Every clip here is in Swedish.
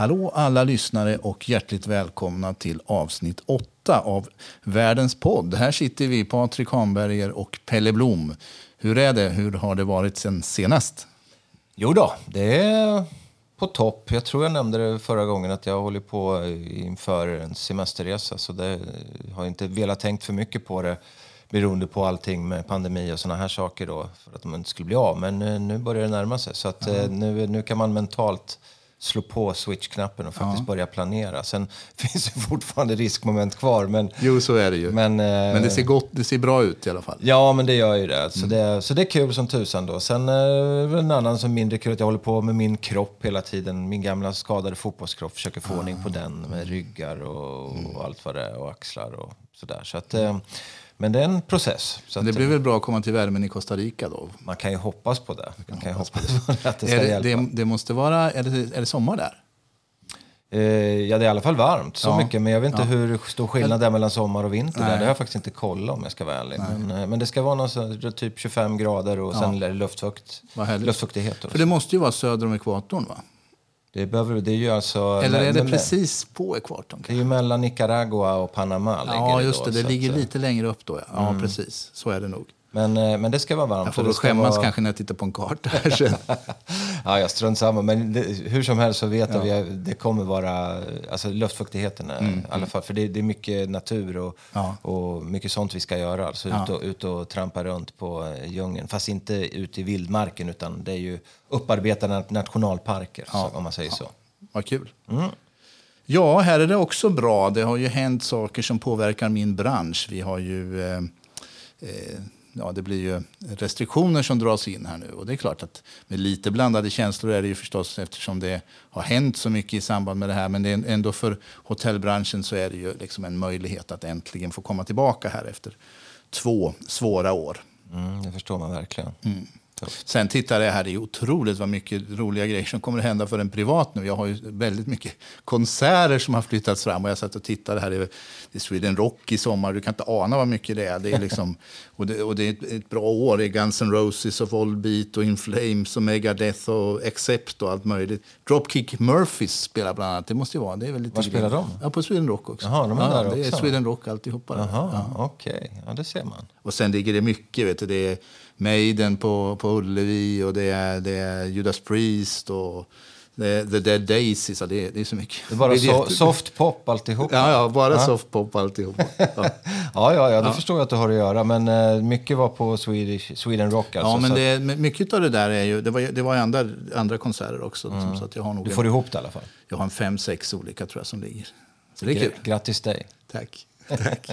Hallå alla lyssnare och hjärtligt välkomna till avsnitt 8 av Världens podd. Här sitter vi, Patrik Hanberger och Pelle Blom. Hur är det? Hur har det varit sen senast? Jo då, det är på topp. Jag tror jag nämnde det förra gången att jag håller på inför en semesterresa så det har inte velat tänkt för mycket på det beroende på allting med pandemi och såna här saker då för att de inte skulle bli av. Men eh, nu börjar det närma sig så att mm. nu, nu kan man mentalt slå på switch-knappen och faktiskt ja. börja planera. Sen finns det fortfarande riskmoment kvar. Men, jo, så är det ju. Men, eh, men det, ser gott, det ser bra ut i alla fall. Ja, men det gör ju det. Så, mm. det, så det är kul som tusan då. Sen eh, en annan som mindre kul att jag håller på med min kropp hela tiden. Min gamla skadade fotbollskropp. Försöker få ah. ordning på den med ryggar och, mm. och allt vad det är och axlar och sådär. Så att... Eh, men det är en process. Så det blir väl bra att komma till värmen i Costa Rica då? Man kan ju hoppas på det. Man kan hoppas på det, att det, ska är det, det, det, måste vara, är det, är det sommar där? Eh, ja, det är i alla fall varmt. Så ja. mycket. Men jag vet inte ja. hur stor skillnad det är mellan sommar och vinter. Där. Det har jag faktiskt inte kollat om jag ska vara ärlig. Men, eh, men, det ska vara någon, typ 25 grader och ja. sen luftfukt, luftfuktighet. För det måste ju vara söder om ekvatorn va? Det, behöver, det är ju alltså... Eller är det precis på ekvatorn? Det är ju mellan Nicaragua och Panama. Ja, just det. Då, det ligger lite längre upp då. Ja, ja mm. precis. Så är det nog. Men, eh, men det ska vara varmt. Jag får väl skämmas vara... kanske när jag tittar på en karta. ja, jag strunt samma. Men det, hur som helst så vet ja. jag att det kommer vara... Alltså luftfuktigheten, mm. i alla fall. För det, det är mycket natur och, ja. och mycket sånt vi ska göra. Alltså ja. ut, och, ut och trampa runt på eh, djungeln. Fast inte ute i vildmarken utan det är ju upparbetade nationalparker, så, om man säger så. Vad kul. Mm. Ja, här är det också bra. Det har ju hänt saker som påverkar min bransch. Vi har ju... Eh, eh, ja, det blir ju restriktioner som dras in här nu. Och det är klart att med lite blandade känslor är det ju förstås eftersom det har hänt så mycket i samband med det här. Men det är ändå för hotellbranschen så är det ju liksom en möjlighet att äntligen få komma tillbaka här efter två svåra år. Mm, det förstår man verkligen. Mm. Sen tittar jag här, det är otroligt vad mycket roliga grejer som kommer att hända för en privat nu. Jag har ju väldigt mycket konserter som har flyttats fram och jag satt och tittade här i Sweden Rock i sommar. Du kan inte ana vad mycket det är. Det är, liksom, och det, och det är ett, ett, bra år. Det är Guns N' Roses och Volbeat och In Flames och Megadeth och Accept och allt möjligt. Dropkick Murphys spelar bland annat. Det måste ju vara. Det är väl lite Var spelar de? Ja, på Sweden Rock också. Jaha, de är ja, där det är Sweden Rock alltihopa. Jaha, ja. okej. Okay. Ja, det ser man. Och sen ligger det mycket, vet du. Det är, Maiden på, på Ullevi och det är, det är Judas Priest och The, the Dead Daisies. Det, är, det är så mycket. Det är bara så, soft pop alltihop? Ja, ja bara ja. soft pop alltihop. Ja. ja, ja, ja, det ja. förstår jag att du har att göra. Men uh, mycket var på Swedish, Sweden Rock. Alltså, ja, men det, mycket av det där är ju... Det var, det var andra, andra konserter också. Mm. Så att jag har nog du får en, ihop det i alla fall? Jag har en fem, sex olika tror jag som ligger. Så det är kul. Grattis dig. Tack. Tack.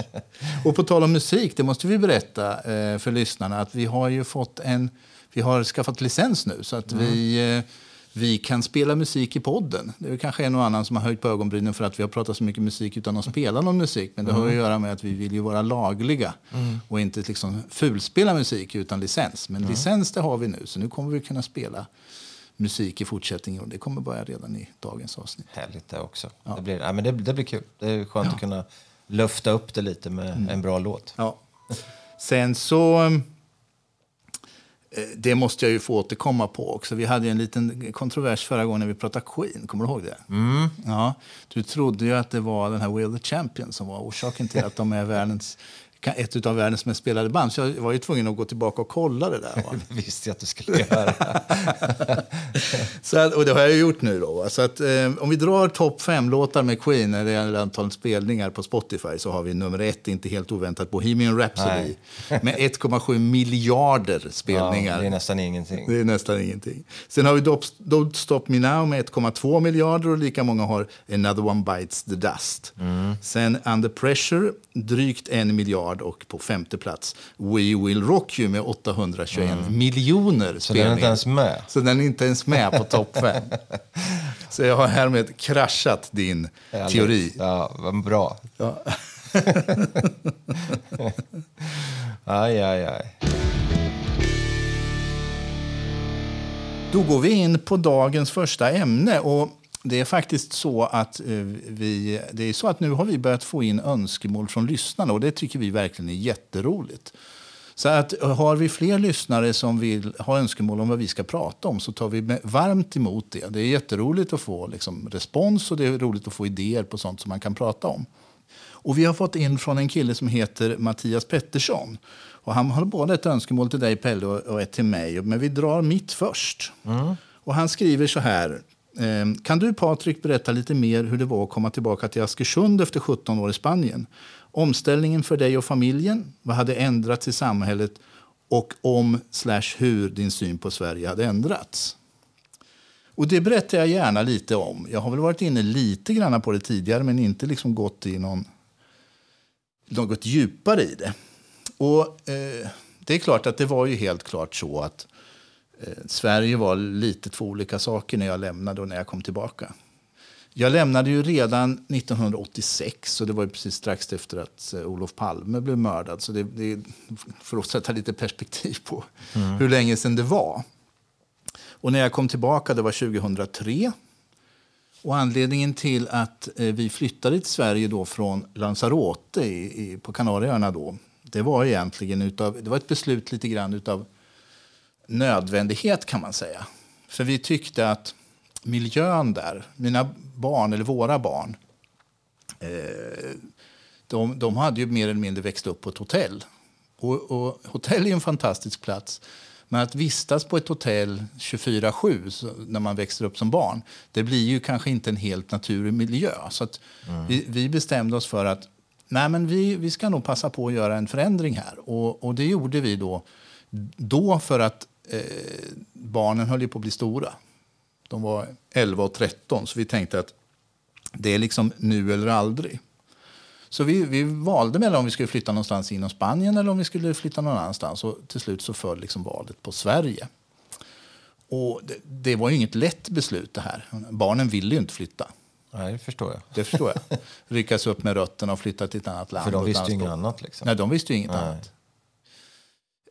Och på tal om musik, det måste vi berätta eh, för lyssnarna att vi har ju fått en, vi har skaffat licens nu så att mm. vi, eh, vi kan spela musik i podden. Det är kanske en och annan som har höjt på ögonbrynen för att vi har pratat så mycket musik utan att spela någon musik. Men det mm. har att göra med att vi vill ju vara lagliga mm. och inte liksom fulspela musik utan licens. Men mm. licens det har vi nu, så nu kommer vi kunna spela musik i fortsättningen. Och det kommer börja redan i dagens avsnitt. Härligt det också. Ja. Det, blir, ja, men det, det blir kul. Det är skönt ja. att kunna lufta upp det lite med mm. en bra låt. Ja. Sen så... Eh, det måste jag ju få återkomma på också. Vi hade en liten kontrovers förra gången när vi pratade Queen. Kommer du ihåg det? Mm. Ja, du trodde ju att det var den här Will the Champion som var orsaken till att de är världens ett av världens mest spelade band. Så jag var ju tvungen att gå tillbaka och kolla det där. Va? visste jag att du skulle göra. så att, och det har jag gjort nu. Då, Så att, eh, om vi drar topp fem-låtar med Queen när det gäller antal spelningar på Spotify så har vi nummer ett, inte helt oväntat, Bohemian Rhapsody med 1,7 miljarder spelningar. Ja, det är nästan ingenting. Det är nästan ingenting. Sen har vi Don't Stop Me Now med 1,2 miljarder och lika många har Another One Bites the Dust. Mm. Sen Under Pressure, drygt en miljard miljard och på femte plats We Will Rock You med 821 mm. miljoner Så den är inte ens med? Så den är inte ens med på topp fem. Så jag har härmed kraschat din Härligt. teori. Ja, vad bra. Ja. aj, aj, aj. Då går vi in på dagens första ämne. Och det är faktiskt så att, eh, vi, det är så att nu har vi börjat få in önskemål från lyssnarna och det tycker vi verkligen är jätteroligt. Så att har vi fler lyssnare som vill ha önskemål om vad vi ska prata om så tar vi varmt emot det. Det är jätteroligt att få liksom, respons och det är roligt att få idéer på sånt som man kan prata om. Och vi har fått in från en kille som heter Mattias Pettersson. Och han har både ett önskemål till dig Pelle och ett till mig. Men vi drar mitt först. Mm. Och han skriver så här. Ehm, kan du Patrik berätta lite mer hur det var att komma tillbaka till Askersund efter 17 år i Spanien? Omställningen för dig och familjen, vad hade ändrats i samhället och om slash hur din syn på Sverige hade ändrats. Och Det berättar jag gärna lite om. Jag har väl varit inne lite grann på det tidigare men inte liksom gått i någon, något djupare i det. Och eh, Det är klart att det var ju helt klart så att eh, Sverige var lite två olika saker när jag lämnade och när jag kom tillbaka. Jag lämnade ju redan 1986 och det var precis strax efter att eh, Olof Palme blev mördad. Så det, det för att sätta lite perspektiv på mm. hur länge sedan det var. Och när jag kom tillbaka, det var 2003. Och anledningen till att eh, vi flyttade till Sverige då från Lanzarote i, i, på Kanarieöarna då, det var egentligen utav, det var ett beslut lite grann utav nödvändighet kan man säga. För vi tyckte att miljön där, mina barn, eller våra barn, eh, de, de hade ju mer eller mindre växt upp på ett hotell. Och, och hotell är en fantastisk plats. Men att vistas på ett hotell 24-7 när man växer upp som barn, det blir ju kanske inte en helt naturlig miljö. Så mm. vi, vi, bestämde oss för att nej men vi, vi ska nog passa på att göra en förändring här. Och, och det gjorde vi då, då för att eh, barnen höll på att bli stora. De var 11 och 13, så vi tänkte att det är liksom nu eller aldrig. Så vi, vi valde mellan om vi skulle flytta någonstans inom Spanien eller om vi skulle flytta någon annanstans. Och till slut så föll liksom valet på Sverige. Och det, det, var ju inget lätt beslut det här. Barnen ville ju inte flytta. Nej, det förstår jag. Det förstår jag. Ryckas upp med rötterna och flytta till ett annat land. För de visste ju inget annat. Liksom. Nej, de visste ju inget Nej. annat.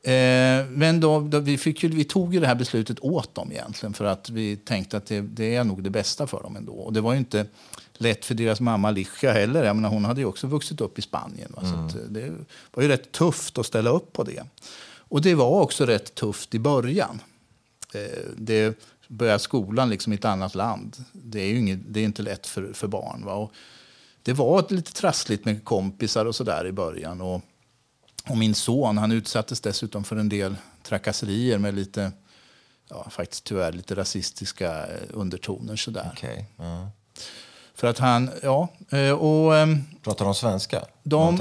Eh, men då, då, vi, fick ju, vi tog ju det här beslutet åt dem egentligen för att vi tänkte att det, det, är nog det bästa för dem ändå. Och det var ju inte lätt för deras mamma Licia heller. Jag menar, hon hade ju också vuxit upp i Spanien. Va? Mm. Så det var ju rätt tufft att ställa upp på det. Och det var också rätt tufft i början. Eh, det börja skolan liksom i ett annat land. Det är ju inget, det är inte lätt för, för barn. Va? Och det var lite trassligt med kompisar och sådär i början. Och, och min son han utsattes dessutom för en del trakasserier med lite, ja, faktiskt tyvärr lite rasistiska eh, undertoner. Sådär. Okay. Uh. För att han, ja. Eh, och, ehm, Pratar de svenska? De,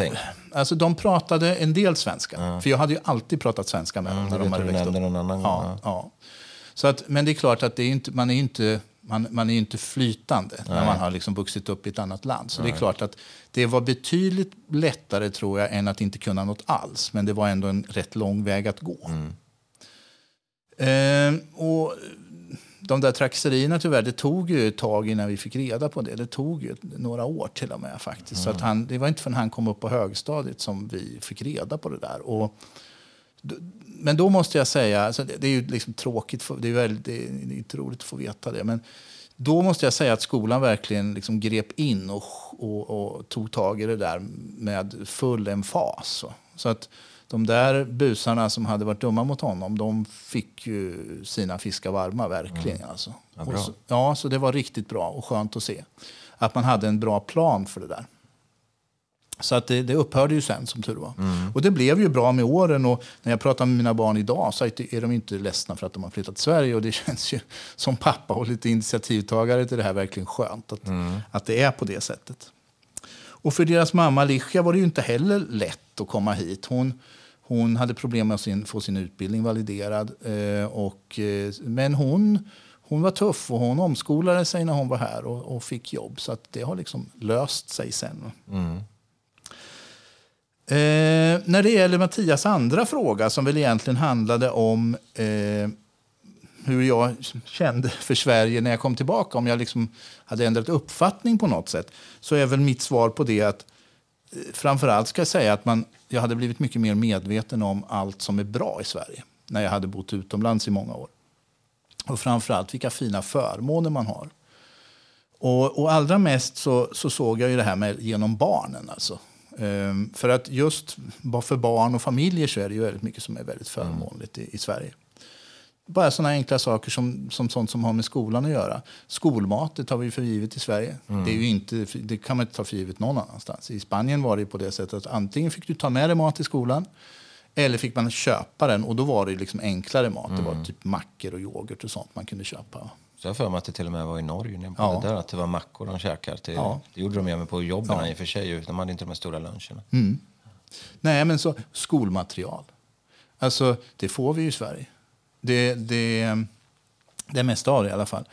alltså, de pratade en del svenska. Uh. För jag hade ju alltid pratat svenska med dem. Mm, när de hade växt upp. Någon annan ja, gång. Ja. Så att, men det är klart att det är inte, man är inte man, man är inte flytande Nej. när man har liksom vuxit upp i ett annat land. Så Nej. det är klart att det var betydligt lättare tror jag än att inte kunna något alls. Men det var ändå en rätt lång väg att gå. Mm. Eh, och de där trakasserierna tyvärr, det tog ju ett tag innan vi fick reda på det. Det tog ju några år till och med faktiskt. Mm. Så att han, det var inte förrän han kom upp på högstadiet som vi fick reda på det där. Och, men då måste jag säga, alltså det, är ju liksom tråkigt, det är, väldigt, det är inte roligt att få veta det. Men då måste jag säga att skolan verkligen liksom grep in och, och, och tog tag i det där med full emfas. Så, så att de där busarna som hade varit dumma mot honom, de fick ju sina fiskar varma verkligen. Mm. Alltså. Ja, så, ja, så det var riktigt bra och skönt att se. Att man hade en bra plan för det där. Så att det, det upphörde ju sen som tur var. Mm. Och det blev ju bra med åren. Och när jag pratar med mina barn idag så är de inte ledsna för att de har flyttat till Sverige. Och det känns ju som pappa och lite initiativtagare till det här verkligen skönt att, mm. att det är på det sättet. Och för deras mamma Licia var det ju inte heller lätt att komma hit. Hon, hon hade problem med att sin, få sin utbildning validerad. Eh, och, eh, men hon, hon var tuff och hon omskolade sig när hon var här och, och fick jobb. Så att det har liksom löst sig sen. Mm. Eh, när det gäller Mattias andra fråga, som väl egentligen handlade om eh, hur jag kände för Sverige när jag kom tillbaka, om jag liksom hade ändrat uppfattning på något sätt, så är väl mitt svar på det att eh, framförallt ska jag säga att man, jag hade blivit mycket mer medveten om allt som är bra i Sverige när jag hade bott utomlands i många år. Och framförallt vilka fina förmåner man har. Och, och allra mest så, så såg jag ju det här med genom barnen. Alltså för att just bara för barn och familjer så är det ju väldigt mycket som är väldigt förmånligt i, i Sverige. Bara sådana enkla saker som, som sånt som har med skolan att göra. Skolmat, det tar vi för givet i Sverige. Det, är ju inte, det kan man inte ta för givet någon annanstans. I Spanien var det på det sättet att antingen fick du ta med dig mat till skolan eller fick man köpa den och då var det liksom enklare mat. Det var typ mackor och yoghurt och sånt man kunde köpa. Jag har för mig att det till och med var i Norge, när jag Ja. där, att det var mackor de käkade till. Ja. Det gjorde de även på jobben Ja. i och för sig. De hade inte de här stora luncherna. Nej, men så skolmaterial. Alltså, det får vi ju i Sverige. Det, det, det mesta av det i alla fall.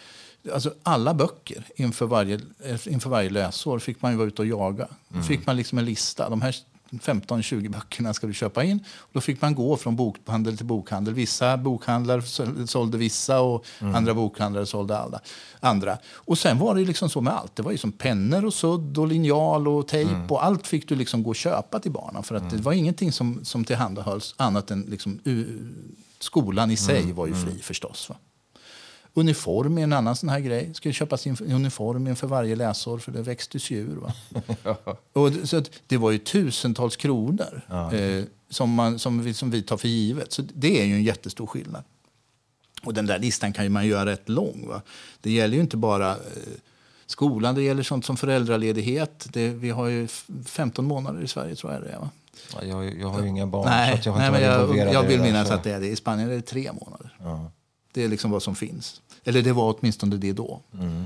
Alltså, alla böcker inför varje, inför varje läsår fick man ju vara ute och jaga. Då fick man liksom en lista. De här 15-20 böckerna ska du köpa in. Då fick man gå från bokhandel till bokhandel. Vissa bokhandlar sål- sålde vissa och andra bokhandlare sålde alla, andra. Och sen var det liksom så med allt. Det var ju som pennor och sudd och linjal och tejp och allt fick du liksom gå och köpa till barnen. För att det var ingenting som, som tillhandahölls annat än liksom, skolan i sig var ju fri förstås. Va? Uniform är en annan sån här grej. Ska det köpas in uniform inför varje läsår för det växtes ju ur. Va? Och det, så det var ju tusentals kronor eh, som, man, som, vi, som vi tar för givet. Så det är ju en jättestor skillnad. Och den där listan kan man göra rätt lång. Va? Det gäller ju inte bara eh, skolan, det gäller sånt som föräldraledighet. Det, vi har ju f- 15 månader i Sverige tror jag det är. Va? Ja, jag, jag har ju inga barn, så Nej, att jag har nej inte men varit jag, jag vill minnas så- att det är det. I Spanien är det tre månader. Det är liksom vad som finns. Eller det var åtminstone det då. Mm.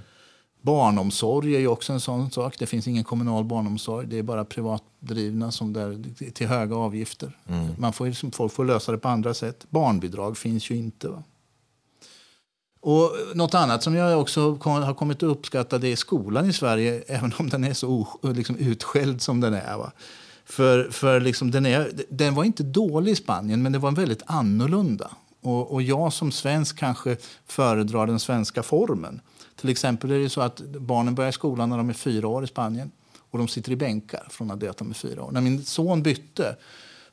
Barnomsorg är ju också en sån sak. Det finns ingen kommunal barnomsorg. Det är bara privatdrivna som där, till höga avgifter. Mm. Man får, liksom, folk får lösa det på andra sätt. Barnbidrag finns ju inte. Va? Och något annat som jag också har kommit att uppskatta det är skolan i Sverige, även om den är så liksom utskälld som den är. Va? För, för liksom den, är, den var inte dålig i Spanien, men det var väldigt annorlunda. Och, och jag som svensk kanske föredrar den svenska formen. Till exempel är det så att barnen börjar skolan när de är fyra år i Spanien. Och de sitter i bänkar från att de är fyra år. När min son bytte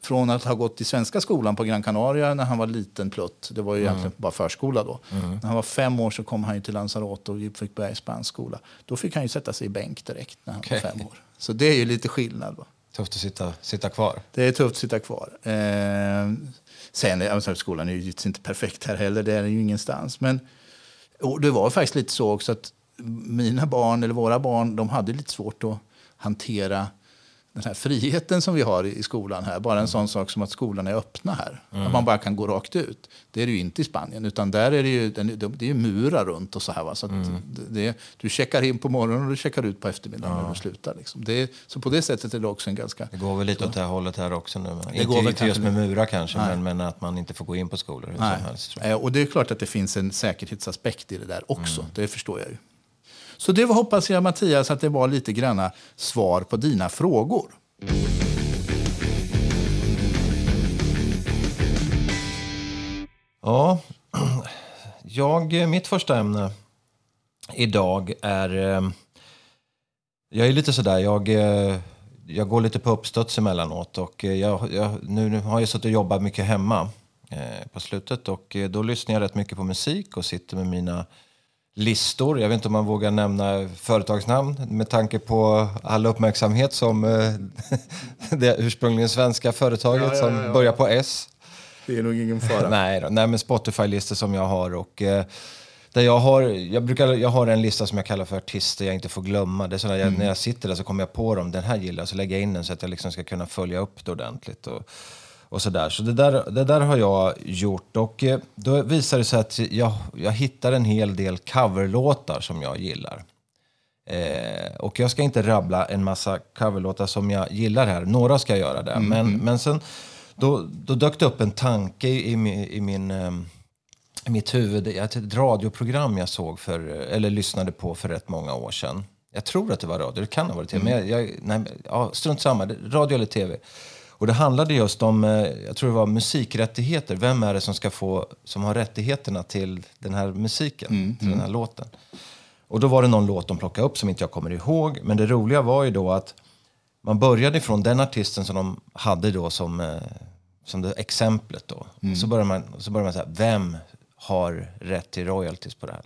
från att ha gått i svenska skolan på Gran Canaria när han var liten plutt. Det var ju egentligen bara förskola då. När han var fem år så kom han ju till Lanzarote och fick börja i spansk skola. Då fick han ju sätta sig i bänk direkt när han Okej. var fem år. Så det är ju lite skillnad. Va? Tufft att sitta, sitta kvar. Det är tufft att sitta kvar. Eh, sen, alltså, skolan är ju inte perfekt här heller, det är ju ingenstans. Men och det var faktiskt lite så också att mina barn, eller våra barn, de hade lite svårt att hantera den här friheten som vi har i skolan här. Bara en sån sak som att skolan är öppna här. Att man bara kan gå rakt ut. Det är det ju inte i Spanien. Utan där är det ju, det är murar runt och så här. Va? Så att det, du checkar in på morgonen och du checkar ut på eftermiddagen när du slutar. Liksom. Det, så på det sättet är det också en ganska... Det går väl lite åt det här hållet här också nu. men Inte, går väl inte just med murar kanske, men, men att man inte får gå in på skolor hur Nej. som helst. Eh, Och det är klart att det finns en säkerhetsaspekt i det där också. Det förstår jag ju. Så det hoppas jag Mattias att det var lite granna svar på dina frågor. Ja, jag, eh, mitt första ämne idag är... Eh, jag är lite sådär, jag, eh, jag går lite på uppstuds emellanåt. Och jag, jag, nu, har jag suttit och jobbat mycket hemma på slutet. Och då lyssnar jag rätt mycket på musik och sitter med mina listor. Jag vet inte om man vågar nämna företagsnamn med tanke på all uppmärksamhet som eh, det ursprungligen svenska företaget Ja, ja, som ja, ja. börjar på S Det är nog ingen fara. Nej, då. Nej men Spotify-listor som jag har. Och, eh, där jag, har jag, brukar, jag har en lista som jag kallar för artister jag inte får glömma. Det är sådär, jag, när jag sitter där så kommer jag på dem, den här gillar jag, så lägger jag in den så att jag liksom ska kunna följa upp det ordentligt. Och, och sådär. Så det där, det där har jag gjort. Och eh, då visar det sig att jag, jag hittar en hel del coverlåtar som jag gillar. Eh, och jag ska inte rabbla en massa coverlåtar som jag gillar här. Några ska jag göra det. Men, men sen då, då dök det upp en tanke i, i, min- i min, i mitt huvud. Ett ett radioprogram jag såg för, eller lyssnade på för rätt många år sedan. Jag tror att det var radio, det kan ha varit tv. Men jag, jag, nej, ja, strunt samma, radio eller tv. Och det handlade just om, eh, jag tror det var musikrättigheter. Vem är det som ska få, som har rättigheterna till den här musiken, till den här låten? Och då var det någon låt de plockade upp som inte jag kommer ihåg. Men det roliga var ju då att man började ifrån den artisten som de hade då som, eh, som det exemplet då. Så började man, så började man säga, vem har rätt till royalties på det här?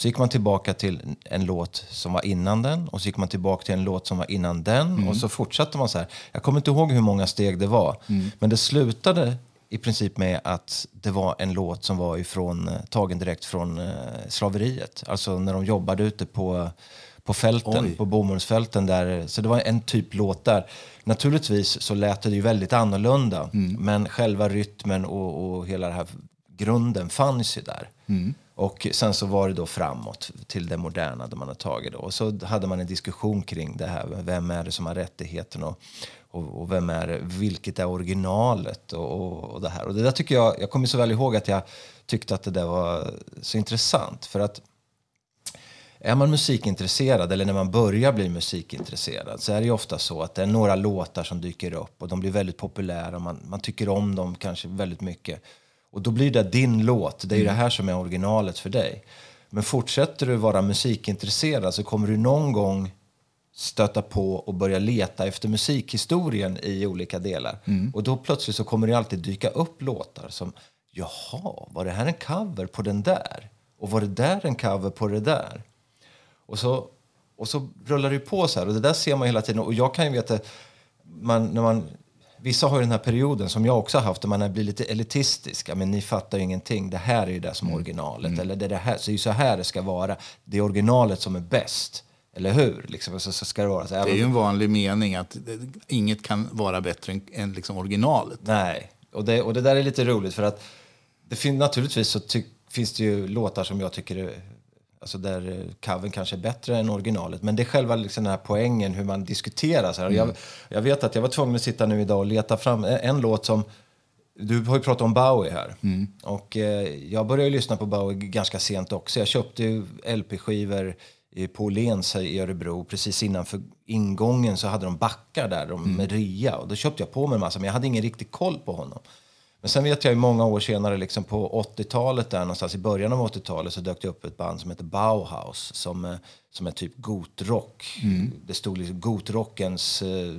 Så gick man tillbaka till en låt som var innan den och så gick man tillbaka till en låt som var innan den och så fortsatte man så här. Jag kommer inte ihåg hur många steg det var, men det slutade i princip med att det var en låt som var ifrån, tagen direkt från eh, slaveriet. Alltså när de jobbade ute på, på fälten, Oj. på bomullsfälten. Där, så det var en typ låt där. Naturligtvis så lät det ju väldigt annorlunda, men själva rytmen och, och hela den här grunden fanns ju där. Och sen så var det då framåt till det moderna där man har tagit det. Och så hade man en diskussion kring det här. Vem är det som har rättigheten och, och, och vem är det, vilket är originalet och, och, och det här. Och det där tycker jag, jag kommer så väl ihåg att jag tyckte att det där var så intressant. För att är man musikintresserad eller när man börjar bli musikintresserad så är det ju ofta så att det är några låtar som dyker upp och de blir väldigt populära. Man, man tycker om dem kanske väldigt mycket. Och då blir det din låt. Det är det här som är originalet för dig. Men fortsätter du vara musikintresserad så kommer du någon gång stöta på och börja leta efter musikhistorien i olika delar. Och då plötsligt så kommer det alltid dyka upp låtar som Jaha, var det här en cover på den där? Och var det där en cover på det där? Och så, och så rullar det på så här. Och det där ser man hela tiden. Och jag kan ju veta, man, när man, vissa har ju den här perioden som jag också har haft, där man blir lite elitistisk. Men ni fattar ju ingenting. Det här är ju det som är originalet. Eller det, är det, här, så det är så här det ska vara. Det är originalet som är bäst. Eller hur? Liksom, så, så ska det vara. Så Det är ju en vanlig mening att inget kan vara bättre än, än liksom originalet. Nej, och det, och det där är lite roligt för att det fin, naturligtvis så ty, finns det ju låtar som jag tycker är, alltså där eh, covern kanske är bättre än originalet. Men det är själva liksom den här poängen hur man diskuterar. Så här. Och Jag, jag vet att jag var tvungen att sitta nu idag och leta fram en, låt som du har ju pratat om Bowie här. Och eh, jag började lyssna på Bowie ganska sent också. Jag köpte LP-skivor på Åhléns i Örebro. Precis innanför ingången så hade de backar där de, med ria. Och då köpte jag på mig en massa, men jag hade ingen riktig koll på honom. Men sen vet jag ju många år senare, liksom på 80-talet, där någonstans i början av 80-talet så dök det upp ett band som heter Bauhaus som, eh, som är typ gotrock. Det stod liksom gotrockens eh,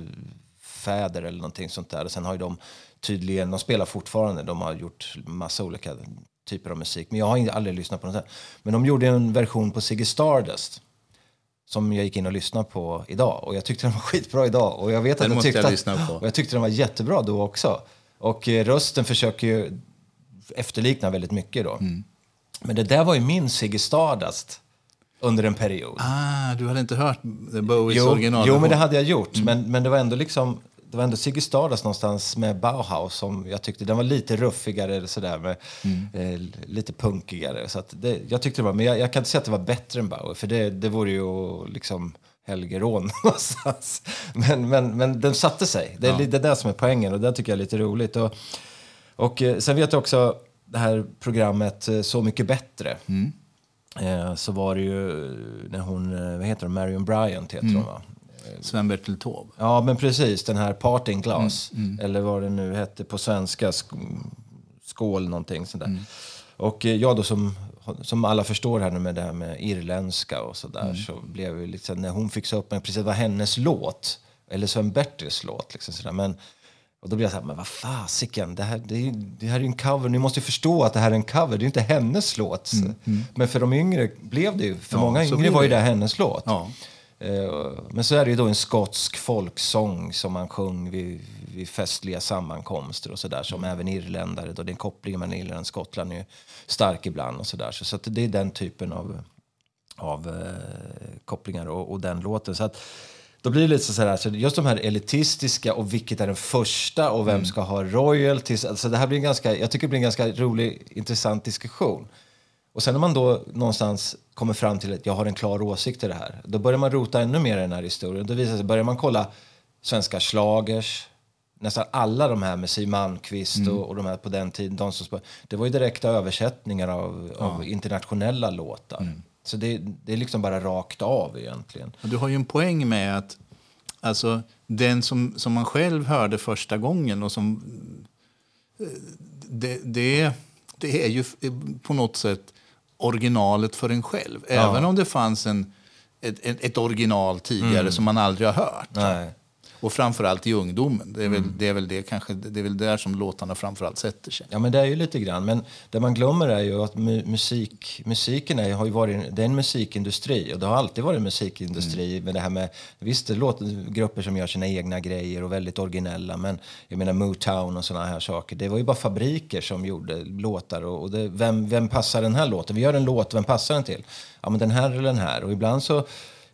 fäder eller någonting sånt där. Och sen har ju de tydligen, de spelar fortfarande, de har gjort massa olika typer av musik. Men jag har inte- aldrig lyssnat på något. Men de gjorde en version på Ziggy Stardust som jag gick in och lyssnade på idag. Och jag tyckte den var skitbra idag. Och jag vet Den att jag tyckte jag att-. Och jag tyckte den var jättebra då också. Och eh, rösten försöker ju efterlikna väldigt mycket då. Mm. Men det där var ju min Ziggy Stardust under en period. Ah, du hade inte hört Bowies Jo, original? jo, men det hade jag gjort. Men, men det var ändå liksom det var ändå Ziggy Stardust någonstans med Bauhaus som jag tyckte den var lite ruffigare sådär med, eh, lite punkigare. Så det, jag tyckte det var, men jag, jag kan inte säga att det var bättre än Bauer för det, det vore ju liksom helgerån någonstans. Men, men, men den satte sig. Det är ja. det där som är poängen och det tycker jag är lite roligt. Och, och eh, sen vet jag också det här programmet eh, Så mycket bättre. Eh, så var det ju när hon, eh, vad heter hon, Marion Bryant heter hon va? Sven-Bertil Taube. Ja, men precis. Den här parting glass. Eller vad det nu hette på svenska. Sk- skål någonting sånt där. Och eh, jag då som, som alla förstår här nu med det här med irländska och sådär. Så blev det liksom, när hon fick upp mig, precis var hennes låt. Eller Sven-Bertils låt. Liksom sådär. Men, och då blev jag så här, men vad fasiken, det här, det, ju- det här är ju en cover. Ni måste ju förstå att det här är en cover, det är ju inte hennes låt. Men för de yngre blev det ju, för Ja, många yngre blir var ju det. det hennes låt. Ja. Eh, Men så är det ju då en skotsk folksång som man sjöng vid, vid festliga sammankomster och sådär som även irländare, då den kopplingen mellan Irland och Skottland är stark ibland och sådär. Så, så det är den typen av, av eh, kopplingar och, och den låten. Så att, då blir det lite så här, så just de här elitistiska och vilket är den första och vem ska ha royalties. Alltså det här blir en ganska, jag tycker det blir en ganska rolig, intressant diskussion. Och sen när man då någonstans kommer fram till att jag har en klar åsikt i det här, då börjar man rota ännu mer i den här historien. Då visar sig, börjar man kolla svenska slagers, nästan alla de här med Siw Malmkvist och, och de här på den tiden, de som, det var ju direkta översättningar av, av internationella låtar. Så det, det är liksom bara rakt av egentligen. Du har ju en poäng med att alltså, den som, som man själv hörde första gången och som... eh, Det, det, det är ju på något sätt originalet för en själv. Även om det fanns en, ett, ett, original tidigare som man aldrig har hört. Nej. Och framförallt i ungdomen. Det är, väl, det är väl det kanske, det är väl där som låtarna framförallt sätter sig. Ja, men det är ju lite grann. Men det man glömmer är ju att mu musik, musiken är, har ju varit, det är en musikindustri och det har alltid varit en musikindustri med det här med, visst det låter grupper som gör sina egna grejer och väldigt originella, men jag menar Motown och sådana här saker. Det var ju bara fabriker som gjorde låtar och, och det, vem, vem passar den här låten? Vi gör en låt, vem passar den till? Ja, men den här eller den här. Och ibland så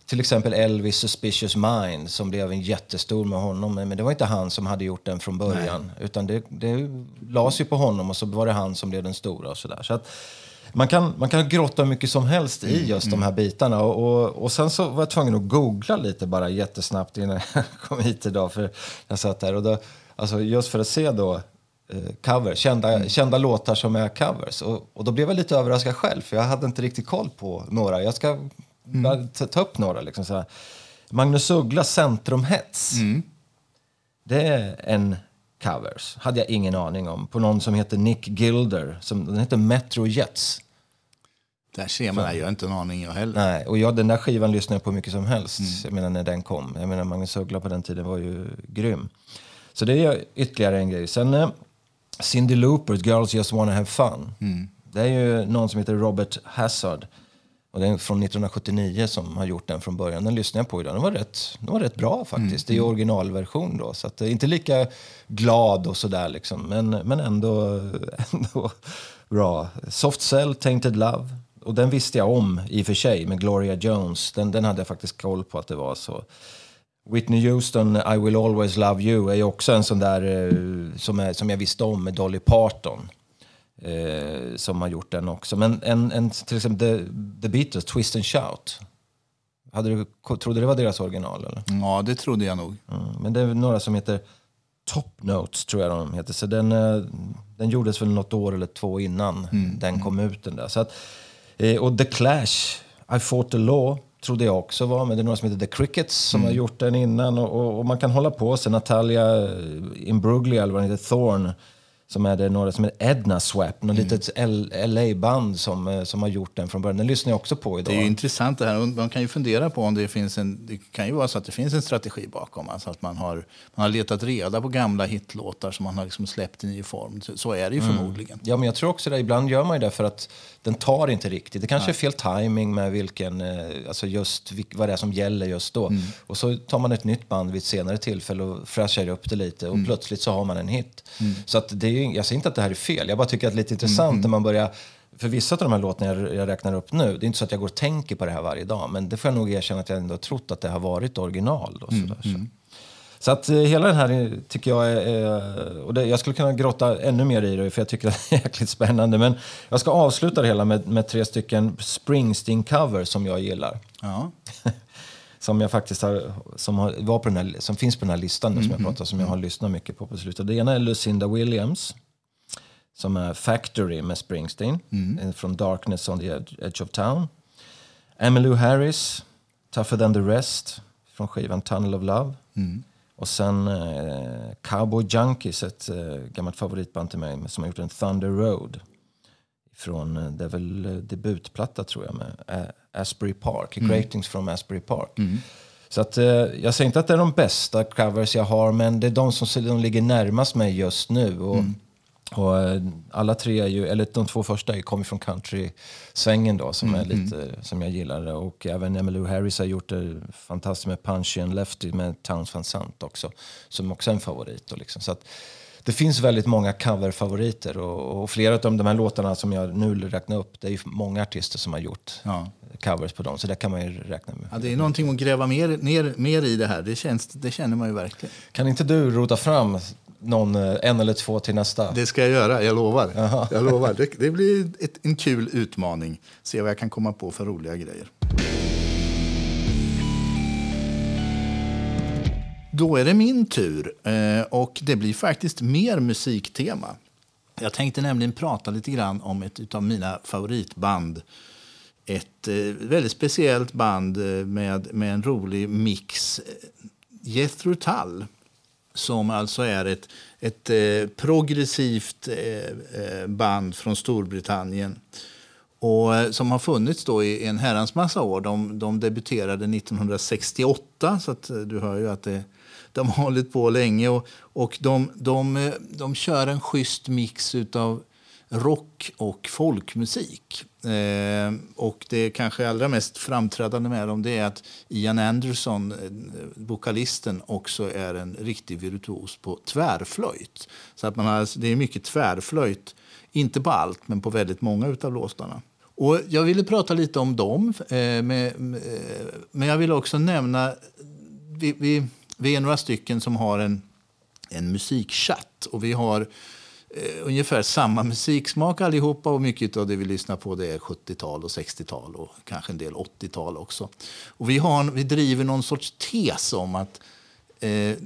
till exempel Elvis Suspicious Mind som blev en jättestor med honom. Men det var inte han som hade gjort den från början. Nej. Utan det, det lades ju på honom och så var det han som blev den stora. och så, där. så att, man kan, man kan grotta mycket som helst i mm, just mm. de här bitarna. Och, och, och, sen så var jag tvungen att googla lite bara jättesnabbt innan jag kom hit idag. För jag satt där och då, alltså just för att se då eh, cover, kända, mm. kända låtar som är covers. Och, och då blev jag lite överraskad själv för jag hade inte riktigt koll på några. Jag ska Mm. Ta, upp några. Liksom, så Magnus Uggla, Centrumhets. Mm. Det är en covers. Hade jag ingen aning om. På någon som heter Nick Gilder. Som, den heter Metro Jets. Där ser man, jag har inte en aning jag heller. Nej, och jag, den där skivan lyssnade jag på mycket som helst. Mm. Jag menar när den kom. Jag menar Magnus Uggla på den tiden var ju grym. Så det är ytterligare en grej. Sen eh, Cyndi Loopers Girls Just Wanna Have Fun. Mm. Det är ju någon som heter Robert Hazard och den från 1979 som har gjort den från början. Den lyssnade jag på idag. Den var rätt, den var rätt bra faktiskt. Mm. Det är originalversion då. Så att, inte lika glad och sådär liksom. Men, men ändå, ändå bra. Soft Cell, Tainted Love. Och den visste jag om i och för sig med Gloria Jones. Den, den hade jag faktiskt koll på att det var så. Whitney Houston, I will always love you är ju också en sån där eh, som, är, som jag visste om med Dolly Parton eh, som har gjort den också. Men en, en, till exempel The, The Beatles, Twist and Shout. Hade du, trodde det var deras original? Eller? Ja, det trodde jag nog. Mm, men det är några som heter Top Notes, tror jag de heter. Så den, eh, den gjordes väl något år eller två innan mm. den kom ut. Den där. Så att, eh, och The Clash, I fought the law, trodde jag också var. Men det är några som heter The Crickets som mm. har gjort den innan. Och, och, och, man kan hålla på. Sen Natalia Imbruglia, eller vad den heter, Thorn som är det några som är Edna Swap, något mm. litet LA-band som, eh, som har gjort den från början. Den lyssnar jag också på idag. Det är intressant det här. Man kan ju fundera på om det finns en, det kan ju vara så att det finns en strategi bakom. Alltså att man har, man har letat reda på gamla hitlåtar som man har liksom släppt i ny form. Så, är det ju mm. förmodligen. Ja, men jag tror också det. Ibland gör man ju det för att den tar inte riktigt. Det kanske Nej. är fel timing med vilken, eh, alltså just vad det är som gäller just då. Mm. Och så tar man ett nytt band vid ett senare tillfälle och fräschar upp det lite och mm. plötsligt så har man en hit. Mm. Så att det är, jag säger inte att det här är fel, jag bara tycker att det är lite intressant mm. när man börjar för vissa av de här låtarna jag, jag räknar upp nu, det är inte så att jag går och tänker på det här varje dag, men det får jag nog erkänna att jag ändå har trott att det har varit original. Då, sådär, så. Mm. Så att eh, hela den här tycker jag är... Och det, jag skulle kunna grotta ännu mer i det för jag tycker det är jäkligt spännande. Men jag ska avsluta det hela med, med tre stycken Springsteen-covers som jag gillar. Ja. som jag faktiskt har, som, har, var på den här, som finns på den här listan mm, som jag mm, pratar som jag har mm. lyssnat mycket på på slutet. Det ena är Lucinda Williams som är Factory med Springsteen mm. från Darkness on the Edge of Town. Emmylou Harris, Tougher than the Rest från skivan Tunnel of Love. Mm. Och sen eh, Cowboy Junkies, ett eh, gammalt favoritband till mig som har gjort en Thunder Road. Från, eh, det är väl eh, debutplatta tror jag med eh, Asbury Park, mm. Greatings from Asbury Park. Mm. Så att, jag säger inte att det är de bästa covers jag har, men det är de som de ligger närmast mig just nu. Och, mm. Och alla tre är ju, eller de två första kommer från country-svängen då som, mm, är lite, mm. som jag gillar. Och även Emmylou Harris har gjort det fantastiskt med Punchy and Lefty med Towns Van Sant också. Som också är en favorit. Då liksom. Så att, det finns väldigt många coverfavoriter och, och flera av de här låtarna som jag nu räknar upp, det är ju många artister som har gjort ja. covers på dem. Så det kan man ju räkna med. Ja, det är någonting att gräva mer, ner, mer i det här, det, känns, det känner man ju verkligen. Kan inte du rota fram någon, eh, en eller två till nästa? Det ska jag göra, jag lovar. Jag lovar. Det, det blir ett, en kul utmaning. Se vad jag kan komma på för roliga grejer. Då är det min tur eh, och det blir faktiskt mer musiktema. Jag tänkte nämligen prata lite grann om ett av mina favoritband. Ett eh, väldigt speciellt band eh, med, med en rolig mix. Jethro Tull som alltså är ett, ett eh, progressivt eh, band från Storbritannien. och eh, som har funnits då i en herrans massa år. De, de debuterade 1968, så att du hör ju att det, de har hållit på länge. Och, och de, de, eh, de kör en schysst mix av rock och folkmusik. Eh, och det kanske allra mest framträdande med dem det är att Ian Anderson, eh, vokalisten, också är en riktig virtuos på tvärflöjt. Så att man har, alltså, det är mycket tvärflöjt, inte på allt, men på väldigt många av låtarna. Och jag ville prata lite om dem, eh, med, med, eh, men jag vill också nämna... Vi, vi, vi är några stycken som har en, en musikchatt. Och vi har eh, ungefär samma musiksmak allihopa. Och mycket av det vi lyssnar på det är 70-tal och 60-tal och kanske en del 80-tal också. Och vi, har, vi driver någon sorts tes om att eh,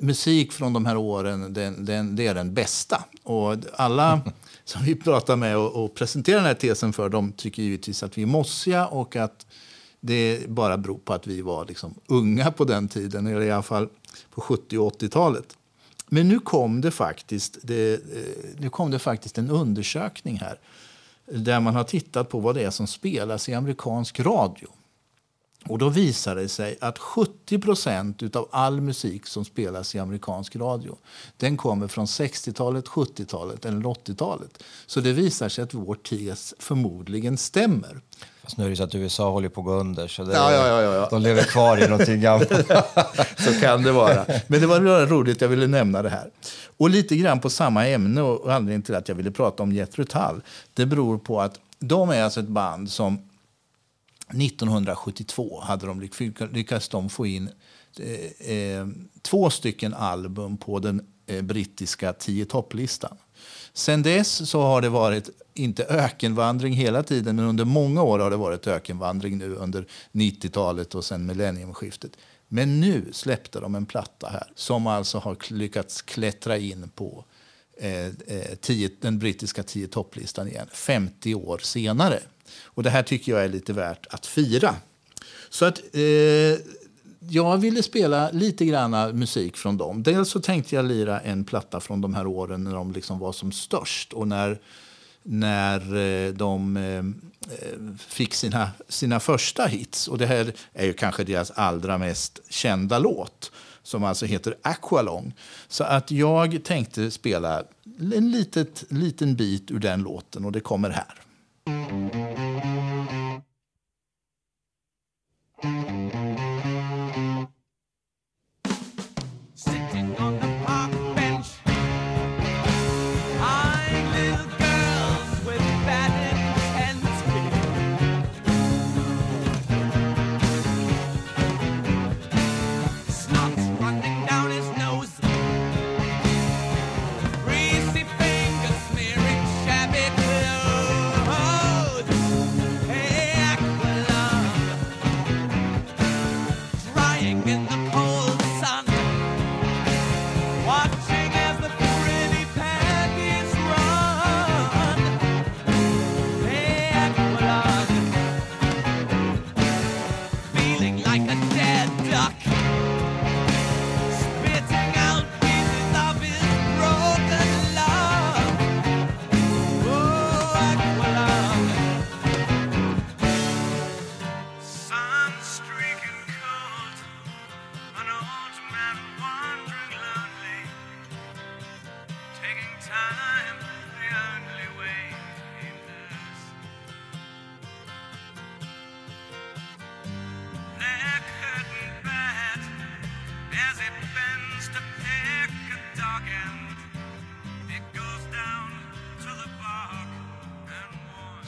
musik från de här åren den, den, det är den bästa. Och alla som vi pratar med och, och presenterar den här tesen för de tycker givetvis att vi är mossiga och att det bara beror på att vi var liksom unga på den tiden, eller i alla fall på 70 och 80-talet. Men nu kom det faktiskt, det, eh, nu kom det faktiskt en undersökning här där man har tittat på vad det är som spelas i amerikansk radio. Och då visar det sig att 70 procent av all musik som spelas i amerikansk radio den kommer från 60-talet, 70-talet eller 80-talet. Så det visar sig att vår tes förmodligen stämmer. Fast nu är det så att USA håller på att gå under, så det, ja, ja, ja, ja. de lever kvar i någonting gammalt. så kan det vara. Men det var bara roligt, jag ville nämna det här. Och lite grann på samma ämne och anledningen till att jag ville prata om Jethro Tull, det beror på att de är alltså ett band som 1972 hade de lyckats de få in eh, eh, två stycken album på den eh, brittiska tio topplistan. Sen dess så har det varit, inte ökenvandring hela tiden, men under många år har det varit ökenvandring nu under 90-talet och sen millenniumskiftet. Men nu släppte de en platta här som alltså har lyckats klättra in på eh, eh tio, den brittiska tio topplistan igen, 50 år senare. Och det här tycker jag är lite värt att fira. Så att eh, jag ville spela lite grann musik från dem. Dels så tänkte jag lira en platta från de här åren när de liksom var som störst och när, när eh, de eh, eh, fick sina, sina första hits. Och det här är ju kanske deras allra mest kända låt som alltså heter Aqualong. Så att jag tänkte spela en litet, liten bit ur den låten och det kommer här. Thank you.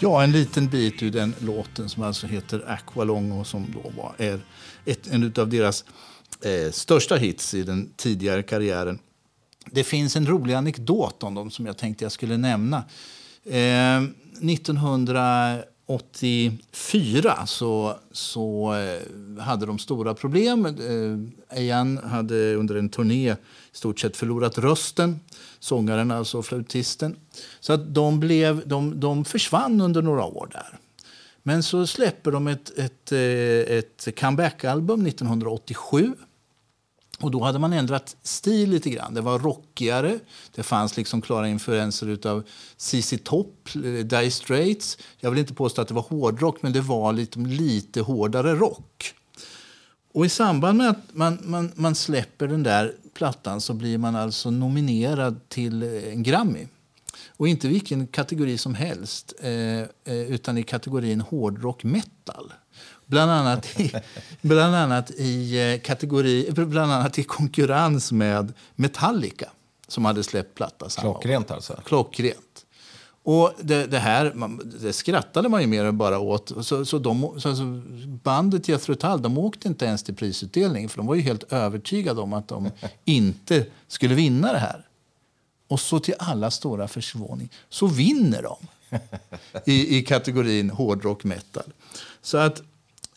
Ja, en liten bit ur den låten som alltså heter Aqualong och som då var, är ett, en av deras eh, största hits i den tidigare karriären. Det finns en rolig anekdot om dem som jag tänkte jag skulle nämna. Eh, 1984 så, så eh, hade de stora problem. Eh, Ayan hade under en turné i stort sett förlorat rösten sångaren, alltså flautisten. Så att de, blev, de, de försvann under några år där. Men så släpper de ett, ett, eh, ett comeback-album 1987 och då hade man ändrat stil lite grann. Det var rockigare. Det fanns liksom klara influenser av ZZ Top, eh, Dire Straits. Jag vill inte påstå att det var hårdrock, men det var lite, lite hårdare rock. Och i samband med att man, man, man släpper den där plattan så blir man alltså nominerad till eh, en Grammy. Och inte vilken kategori som helst, eh, eh utan i kategorin hårdrock metal. Bland annat i, bland annat i, eh, kategori, bland annat i konkurrens med Metallica som hade släppt platta samma Klockrent alltså? Klockrent. Och det, det här det skrattade man ju mer än bara åt. Så, så, de, så, så bandet Jethro Tull de åkte inte ens till prisutdelning för de var ju helt övertygade om att de inte skulle vinna det här. Och så till alla stora försvåning så vinner de i, i kategorin hårdrock metal. Så att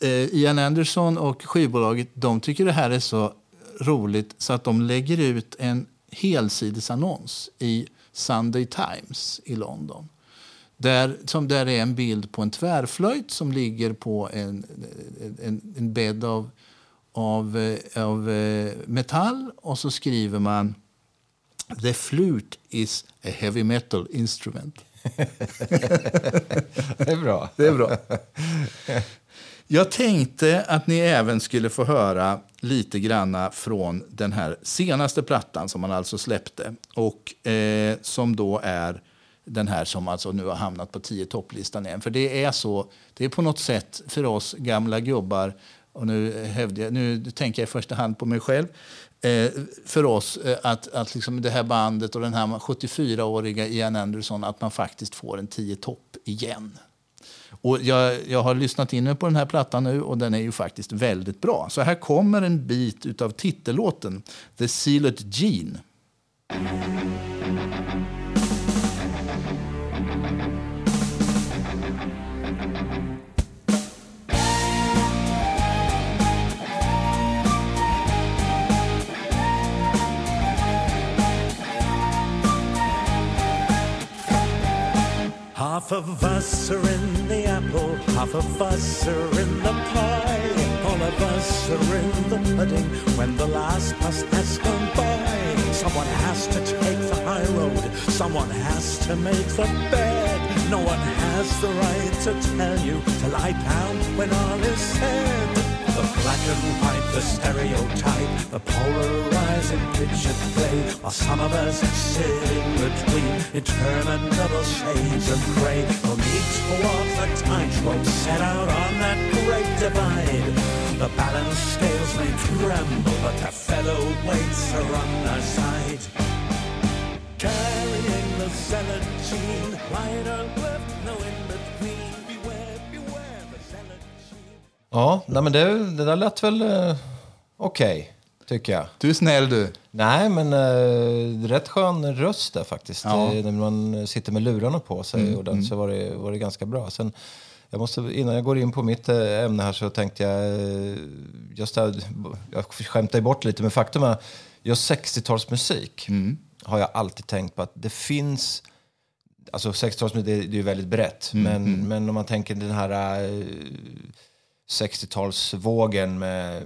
eh, Ian Anderson och skivbolaget de tycker det här är så roligt så att de lägger ut en helsidesannons i Sunday Times i London. Där, som där är en bild på en tvärflöjt som ligger på en, en, en bädd av, av, eh, av eh, metall. Och så skriver man The flute is a heavy metal instrument. det är bra. Det är bra. Jag tänkte att ni även skulle få höra lite granna från den här senaste plattan som man alltså släppte. Och eh, som då är den här som alltså nu har hamnat på tio topplistan igen. För det är så, det är på något sätt för oss gamla gubbar, och nu, jag, nu tänker jag i första hand på mig själv, eh, för oss eh, att, att liksom det här bandet och den här 74-åriga Ian Anderson, att man faktiskt får en 10 topp igen. Och jag, jag har lyssnat in på den här plattan nu och den är ju faktiskt väldigt bra. Så här kommer en bit av titellåten The Sealed Gene. Half of us are in the apple, half of us are in the pie. All of us are in the pudding when the last bus has gone by. Someone has to take the high road, someone has to make the bed. No one has the right to tell you to lie down when all is said. The black and white, the stereotype, the polarizing picture play, while some of us sit in between interminable shades of gray. We'll need to walk the tightrope set out on that great divide. The balance scales may tremble, but the fellow weights are on our side. Carrying the zealot gene, Ja, nej men det, det där lät väl eh, okej, tycker jag. Du är snäll du. Nej, men eh, rätt skön röst där faktiskt. Ja. Eh, när man sitter med lurarna på sig mm, och den, mm. så var det, var det ganska bra. Sen, jag måste, innan jag går in på mitt eh, ämne här så tänkte jag, eh, just där, jag skämtar bort lite, men faktum är just 60-talsmusik mm. har jag alltid tänkt på att det finns Alltså 60-talsmusik det, det är ju väldigt brett, men, men om man tänker den här 60-talsvågen med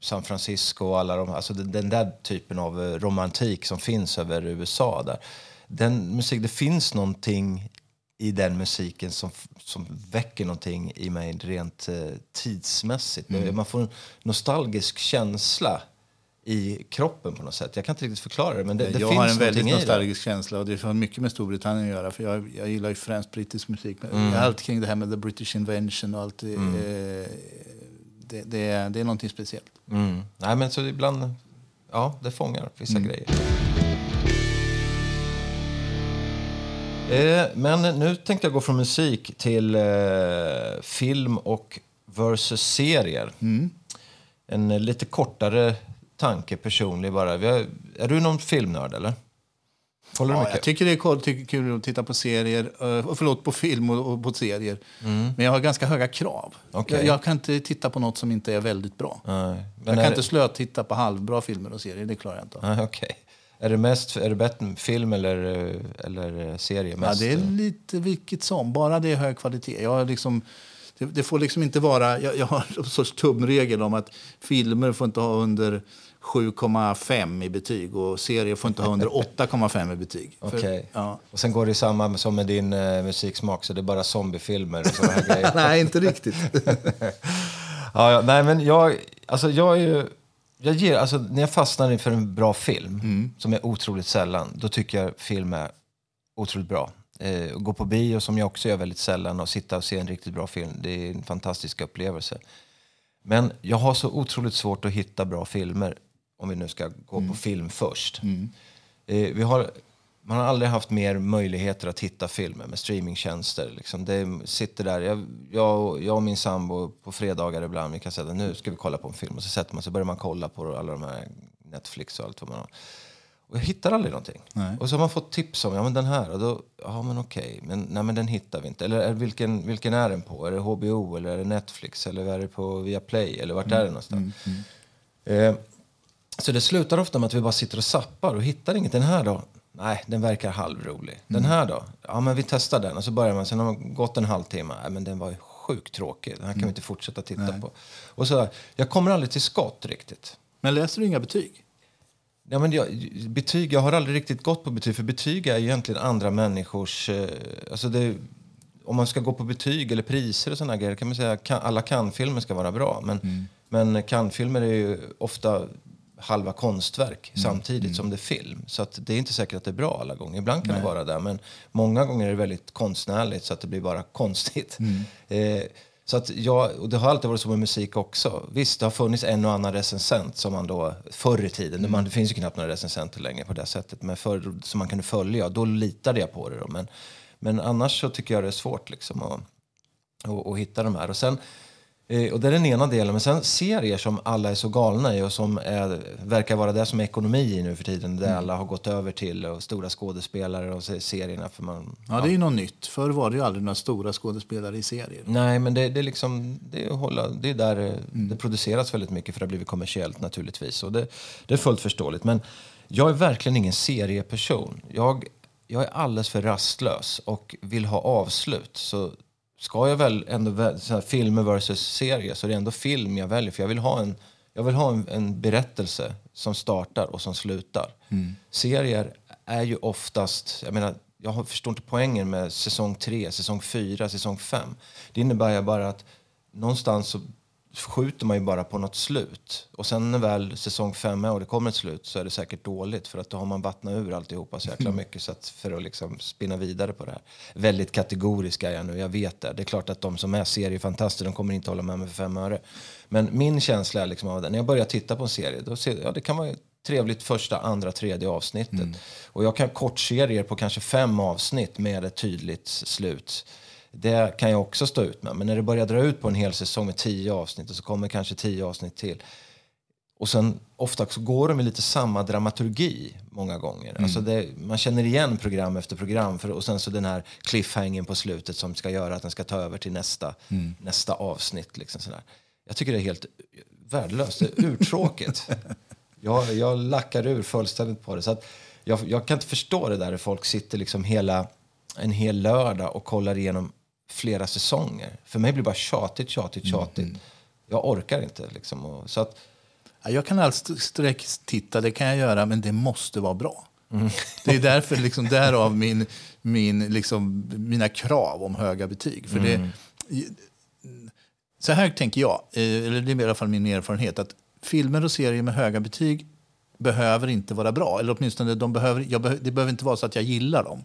San Francisco och alla de, alltså den, den, där typen av eh, romantik som finns över USA. Där. Den musik, det finns någonting i den musiken som, som väcker någonting i mig rent eh, tidsmässigt. Mm. Man får en nostalgisk känsla i kroppen på något sätt. Jag kan inte riktigt förklara det. Men det, det jag har en väldigt nostalgisk känsla och det har mycket med Storbritannien att göra. För jag, jag gillar ju främst brittisk musik. Mm. Allt kring det här med the British invention och allt. Mm. Eh, det, det, är, det är någonting speciellt. Mm. Nej men så ibland, ja det fångar vissa mm. grejer. Eh, men nu tänkte jag gå från musik till eh, film och versus serier. Mm. En lite kortare tanke personlig bara. Har, är du någon filmnörd eller? Håller ja, jag tycker det är kul, tycker kul att titta på serier, uh, förlåt, på film och, på serier. Mm. Men jag har ganska höga krav. Okay. Jag, jag, kan inte titta på något som inte är väldigt bra. Nej. jag kan inte slötitta på halvbra filmer och serier, det klarar jag inte. Nej, okay. Är det mest är det bättre film eller, eller serie? Mest? Ja, det är lite vilket som, bara det är hög kvalitet. Jag liksom Det, det får liksom inte vara... Jag, jag har en sorts tumregel om att filmer får inte ha under 7,5 i betyg och serier får inte ha under 8,5 i betyg. Okej. ja. Och sen går det samma som med din eh, musiksmak, så det är bara zombiefilmer och sådana här grejer. Nej, inte riktigt. Ja, ja, nej, men jag, alltså jag är ju... Jag ger, alltså, när jag fastnar inför en bra film, som är otroligt sällan, då tycker jag film är otroligt bra. Eh, gå på bio, som jag också gör väldigt sällan, och sitta och se en riktigt bra film, det är en fantastisk upplevelse. Men jag har så otroligt svårt att hitta bra filmer, om vi nu ska gå på film först. Eh, vi har, man har aldrig haft mer möjligheter att hitta filmer med streamingtjänster. Liksom. Det sitter där, jag, jag, och- jag och min sambo på fredagar ibland, vi kan säga att nu ska vi kolla på en film. Och så sätter man sig börjar man kolla på alla de här Netflix och allt vad man har. Och jag hittar aldrig någonting. Och så har man fått tips om, ja men den här, och då, ja men okej, men, nej, men den hittar vi inte. Eller vilken, vilken är den på? Är det HBO eller är det Netflix eller är det på Viaplay eller vart är det någonstans? Eh, så det slutar ofta med att vi bara sitter och sappar och hittar inget. Den här då? Nej, den verkar halvrolig. Den här då? Ja, men vi testar den. Och så börjar man, sen har det gått en halvtimme. Nej, men den var ju sjukt tråkig. Den här kan vi inte fortsätta titta på. Och så, jag kommer aldrig till skott riktigt. Men läser du inga betyg? Ja, men jag, betyg, jag har aldrig riktigt gått på betyg, för betyg är ju egentligen andra människors... Eh, alltså det, om man ska gå på betyg eller priser och sådana grejer kan man säga att kan, alla Cannes-filmer ska vara bra. Men, men Cannes-filmer är ju ofta halva konstverk samtidigt som det är film. Så att det är inte säkert att det är bra alla gånger. Ibland kan det vara det, men många gånger är det väldigt konstnärligt så att det blir bara konstigt. Eh, så att jag, och det har alltid varit så med musik också. Visst, det har funnits en och annan recensent som man då förr i tiden, man, det finns ju knappt några recensenter längre på det sättet, men förr som man kunde följa, då litade jag på det. Då. Men, men annars så tycker jag det är svårt liksom att, att, att hitta de här. Och sen Eh, Och det är den ena delen. Men sen serier som alla är så galna i och som är, verkar vara det som är ekonomi i nu för tiden. Där alla har gått över till och stora skådespelare och se- serierna. För man, Ja, det är ju något nytt. Förr var det ju aldrig några stora skådespelare i serier. Nej, men det, det, är liksom, det, är hålla, det är där eh, det produceras väldigt mycket för det har blivit kommersiellt naturligtvis. Och det, det är fullt förståeligt. Men jag är verkligen ingen serieperson. Jag, jag är alldeles för rastlös och vill ha avslut. Så ska jag väl ändå så här, filmer versus serier så är det ändå film jag väljer. För jag vill ha en, jag vill ha en, en berättelse som startar och som slutar. Serier är ju oftast, jag menar, jag förstår inte poängen med säsong 3, säsong 4, säsong 5. Det innebär ju bara att någonstans så skjuter man ju bara på något slut. Och sen när väl säsong 5 är och det kommer ett slut så är det säkert dåligt för att då har man vattnat ur alltihopa så jäkla mycket så att för att liksom spinna vidare på det här. Väldigt kategorisk är jag nu, jag vet det. Det är klart att de som är seriefantaster de kommer inte hålla med mig för fem öre. Men min känsla är liksom av att när jag börjar titta på en serie, då ser ja, det kan vara trevligt första, andra, tredje avsnittet. Och jag kan kortserier på kanske fem avsnitt med ett tydligt slut. Det kan jag också stå ut med. Men när det börjar dra ut på en hel säsong med tio avsnitt och så kommer kanske tio avsnitt till. Och sen ofta så går de med lite samma dramaturgi många gånger. Alltså det, man känner igen program efter program för, och sen så den här cliffhangen på slutet som ska göra att den ska ta över till nästa, nästa avsnitt. Liksom sådär. Jag tycker det är helt värdelöst, det är urtråkigt. jag, jag lackar ur fullständigt på det. Så att jag, jag kan inte förstå det där där folk sitter liksom hela, en hel lördag och kollar igenom flera säsonger. För mig blir det bara tjatigt, tjatigt, tjatigt. Jag orkar inte. Liksom. Och, så att, Ja, Jag kan alls sträcktitta, det kan jag göra, men det måste vara bra. Det är därför, liksom, därav min, min, liksom, mina krav om höga betyg. För det, så här tänker jag, eh, eller det är i alla fall min erfarenhet, att filmer och serier med höga betyg behöver inte vara bra. Eller åtminstone, de behöver, jag det behöver inte vara så att jag gillar dem.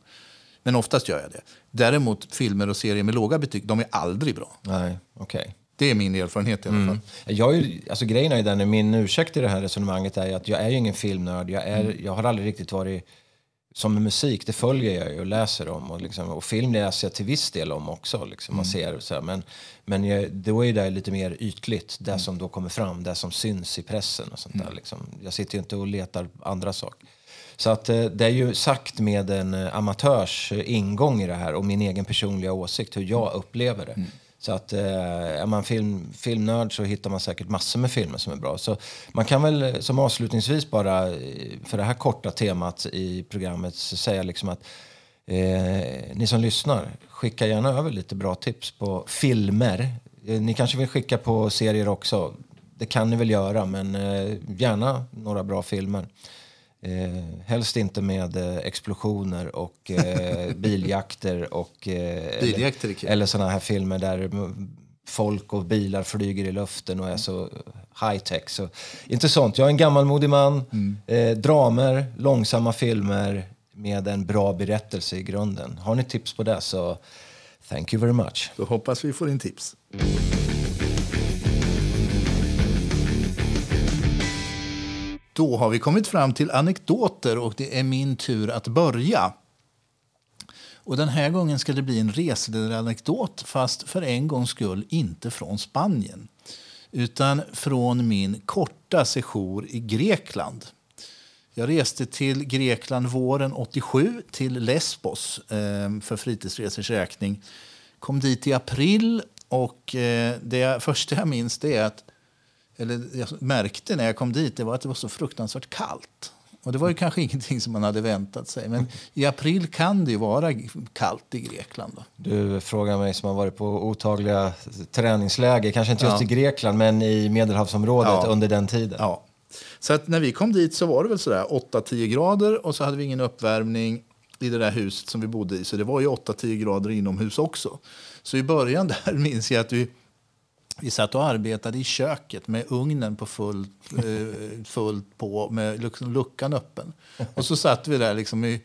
Men oftast gör jag det. Däremot filmer och serier med låga betyg, de är aldrig bra. nej, okej. Det är min erfarenhet i alla fall. Jag är, ju- alltså grejen är ju den, min ursäkt i det här resonemanget är att jag är ju ingen filmnörd. Jag, är, jag har aldrig riktigt varit som med musik, det följer jag ju och läser om. Och, liksom, och film läser jag till viss del om också. Liksom, man ser, och så här, men men jag, då är det lite mer ytligt, det som då kommer fram, det som syns i pressen. och sånt där. Liksom. Jag sitter ju inte och letar andra saker. Så att eh, det är ju sagt med en eh, amatörs eh, ingång i det här och min egen personliga åsikt, hur jag upplever det. Så att är man film, filmnörd så hittar man säkert massor med filmer som är bra. Så man kan väl som avslutningsvis bara, för det här korta temat i programmet, säga liksom att eh, ni som lyssnar, skicka gärna över lite bra tips på filmer Eh, Ni kanske vill skicka på serier också. Det kan ni väl göra, men eh, gärna några bra filmer. Eh, helst inte med eh, explosioner och eh, biljakter och... Eh, Biljakter eller, eller såna här filmer där mm, folk och bilar flyger i luften och är så high tech. Så, inte sånt. Jag är en gammalmodig man. Eh, dramer, långsamma filmer med en bra berättelse i grunden. Har ni tips på det så thank you very much. Då hoppas vi får in tips. Då har vi kommit fram till anekdoter och det är min tur att börja. Och den här gången ska det bli en reseledaranekdot fast för en gångs skull inte från Spanien utan från min korta sejour i Grekland. Jag reste till Grekland våren 87 till Lesbos eh, för fritidsresors räkning. Kom dit i april och eh, det första jag minns det är att eller jag märkte när jag kom dit det var att det var så fruktansvärt kallt. Och det var ju kanske ingenting som man hade väntat sig. Men i april kan det ju vara kallt i Grekland. Då. Du frågar mig som har varit på otagliga träningsläger, kanske inte just Ja. i Grekland men i Medelhavsområdet Ja. under den tiden. Ja. Så att när vi kom dit så var det väl sådär 8-10 grader och så hade vi ingen uppvärmning i det där huset som vi bodde i. Så det var ju 8-10 grader inomhus också. Så i början där minns jag att vi, vi satt och arbetade i köket med ugnen på fullt, eh, fullt på med liksom luckan öppen. Och så satt vi där liksom i,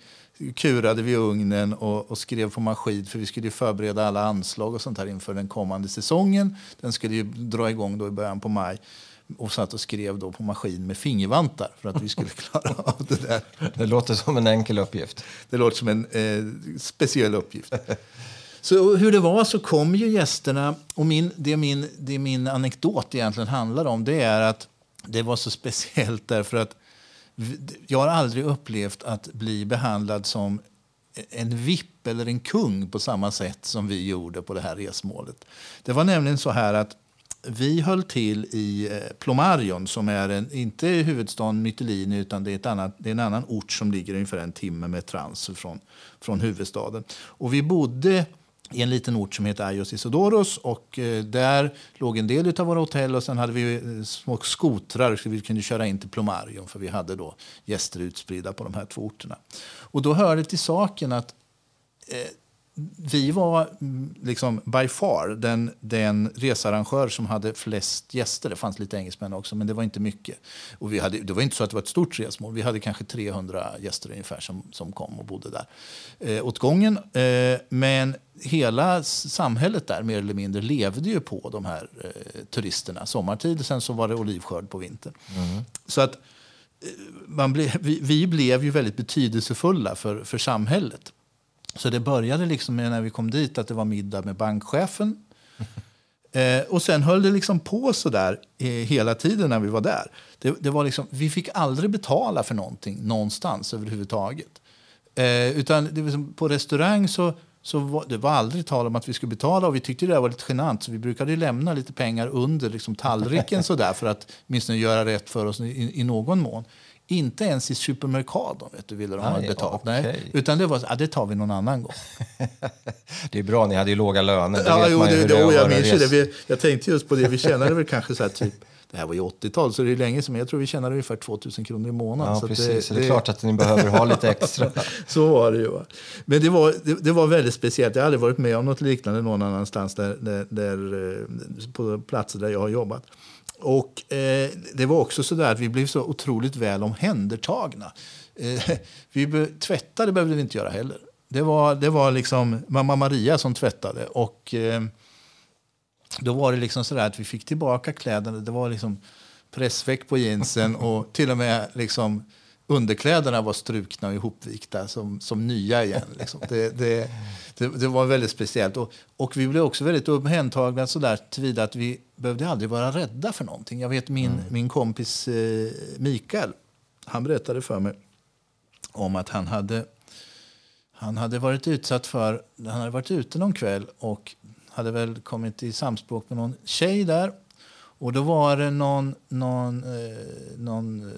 kurade vid ugnen och, och skrev på maskin för vi skulle förbereda alla anslag och sånt här inför den kommande säsongen. Den skulle ju dra igång då i början på maj och satt och skrev då på maskin med fingervantar för att vi skulle klara av det där. Det låter som en enkel uppgift. Det låter som en eh, speciell uppgift. Så hur det var så kom ju gästerna och min, det, min, det min anekdot egentligen handlar om det är att det var så speciellt därför att jag har aldrig upplevt att bli behandlad som en vipp eller en kung på samma sätt som vi gjorde på det här resmålet. Det var nämligen så här att vi höll till i eh, Plomarion som är en, inte huvudstaden Mytilini utan det är, ett annat, det är en annan ort som ligger ungefär en timme med trans från, från huvudstaden. Och vi bodde i en liten ort som heter Ayos Isodoros och eh, där låg en del av våra hotell och sen hade vi eh, små skotrar så vi kunde köra in till Plomarion för vi hade då gäster utspridda på de här två orterna. Och då hörde till saken att eh, vi var mm, liksom by far den, den researrangör som hade flest gäster. Det fanns lite engelsmän också, men det var inte mycket. Och vi hade, det var inte så att det var ett stort resmål. Vi hade kanske 300 gäster ungefär som, som kom och bodde där eh, åt gången. Eh, men hela samhället där mer eller mindre levde ju på de här eh, turisterna sommartid. Sen så var det olivskörd på vintern. Så att eh, man ble, vi, vi blev ju väldigt betydelsefulla för, för samhället. Så det började liksom när vi kom dit att det var middag med bankchefen. Eh, och sen höll det liksom på så där eh, hela tiden när vi var där. Det, det var liksom, vi fick aldrig betala för någonting någonstans överhuvudtaget. Eh, utan liksom, på restaurang så, så var det var aldrig tal om att vi skulle betala och vi tyckte det var lite genant så vi brukade lämna lite pengar under liksom, tallriken så där för att åtminstone göra rätt för oss i, i någon mån. Inte ens i supermercadon vet du, ville de ha Nej, betalt. okej. Nej, utan det var så, ja, det tar vi någon annan gång. Det är bra, ni hade ju låga löner. Det Ja, jo, det, det, jag vara minns ju det. Vi, jag tänkte just på det. Vi tjänade väl kanske så här typ, det här var ju 80-tal så det är länge sedan, jag tror vi tjänade ungefär 2000 kronor i månaden. Ja, så precis. Det, det är klart att ni behöver ha lite extra. så var det ju. Men det var, det, det var väldigt speciellt. Jag har aldrig varit med om något liknande någon annanstans där, där, där, eh, på platser där jag har jobbat. Och eh, det var också så där att vi blev så otroligt väl omhändertagna. Eh, vi be, tvättade behövde vi inte göra heller. Det var, det var liksom mamma Maria som tvättade. Och eh, då var det liksom så där att vi fick tillbaka kläderna. Det var liksom pressveck på jeansen och till och med liksom underkläderna var strukna och ihopvikta som, som nya igen. Liksom. Det, det, det, det var väldigt speciellt. Och, och vi blev också väldigt omhändertagna sådär tillvida att vi behövde aldrig vara rädda för någonting. Jag vet min, min kompis eh, Mikael, han berättade för mig om att han hade, han hade varit utsatt för, han hade varit ute någon kväll och hade väl kommit i samspråk med någon tjej där. Och då var det någon, någon, eh, någon eh,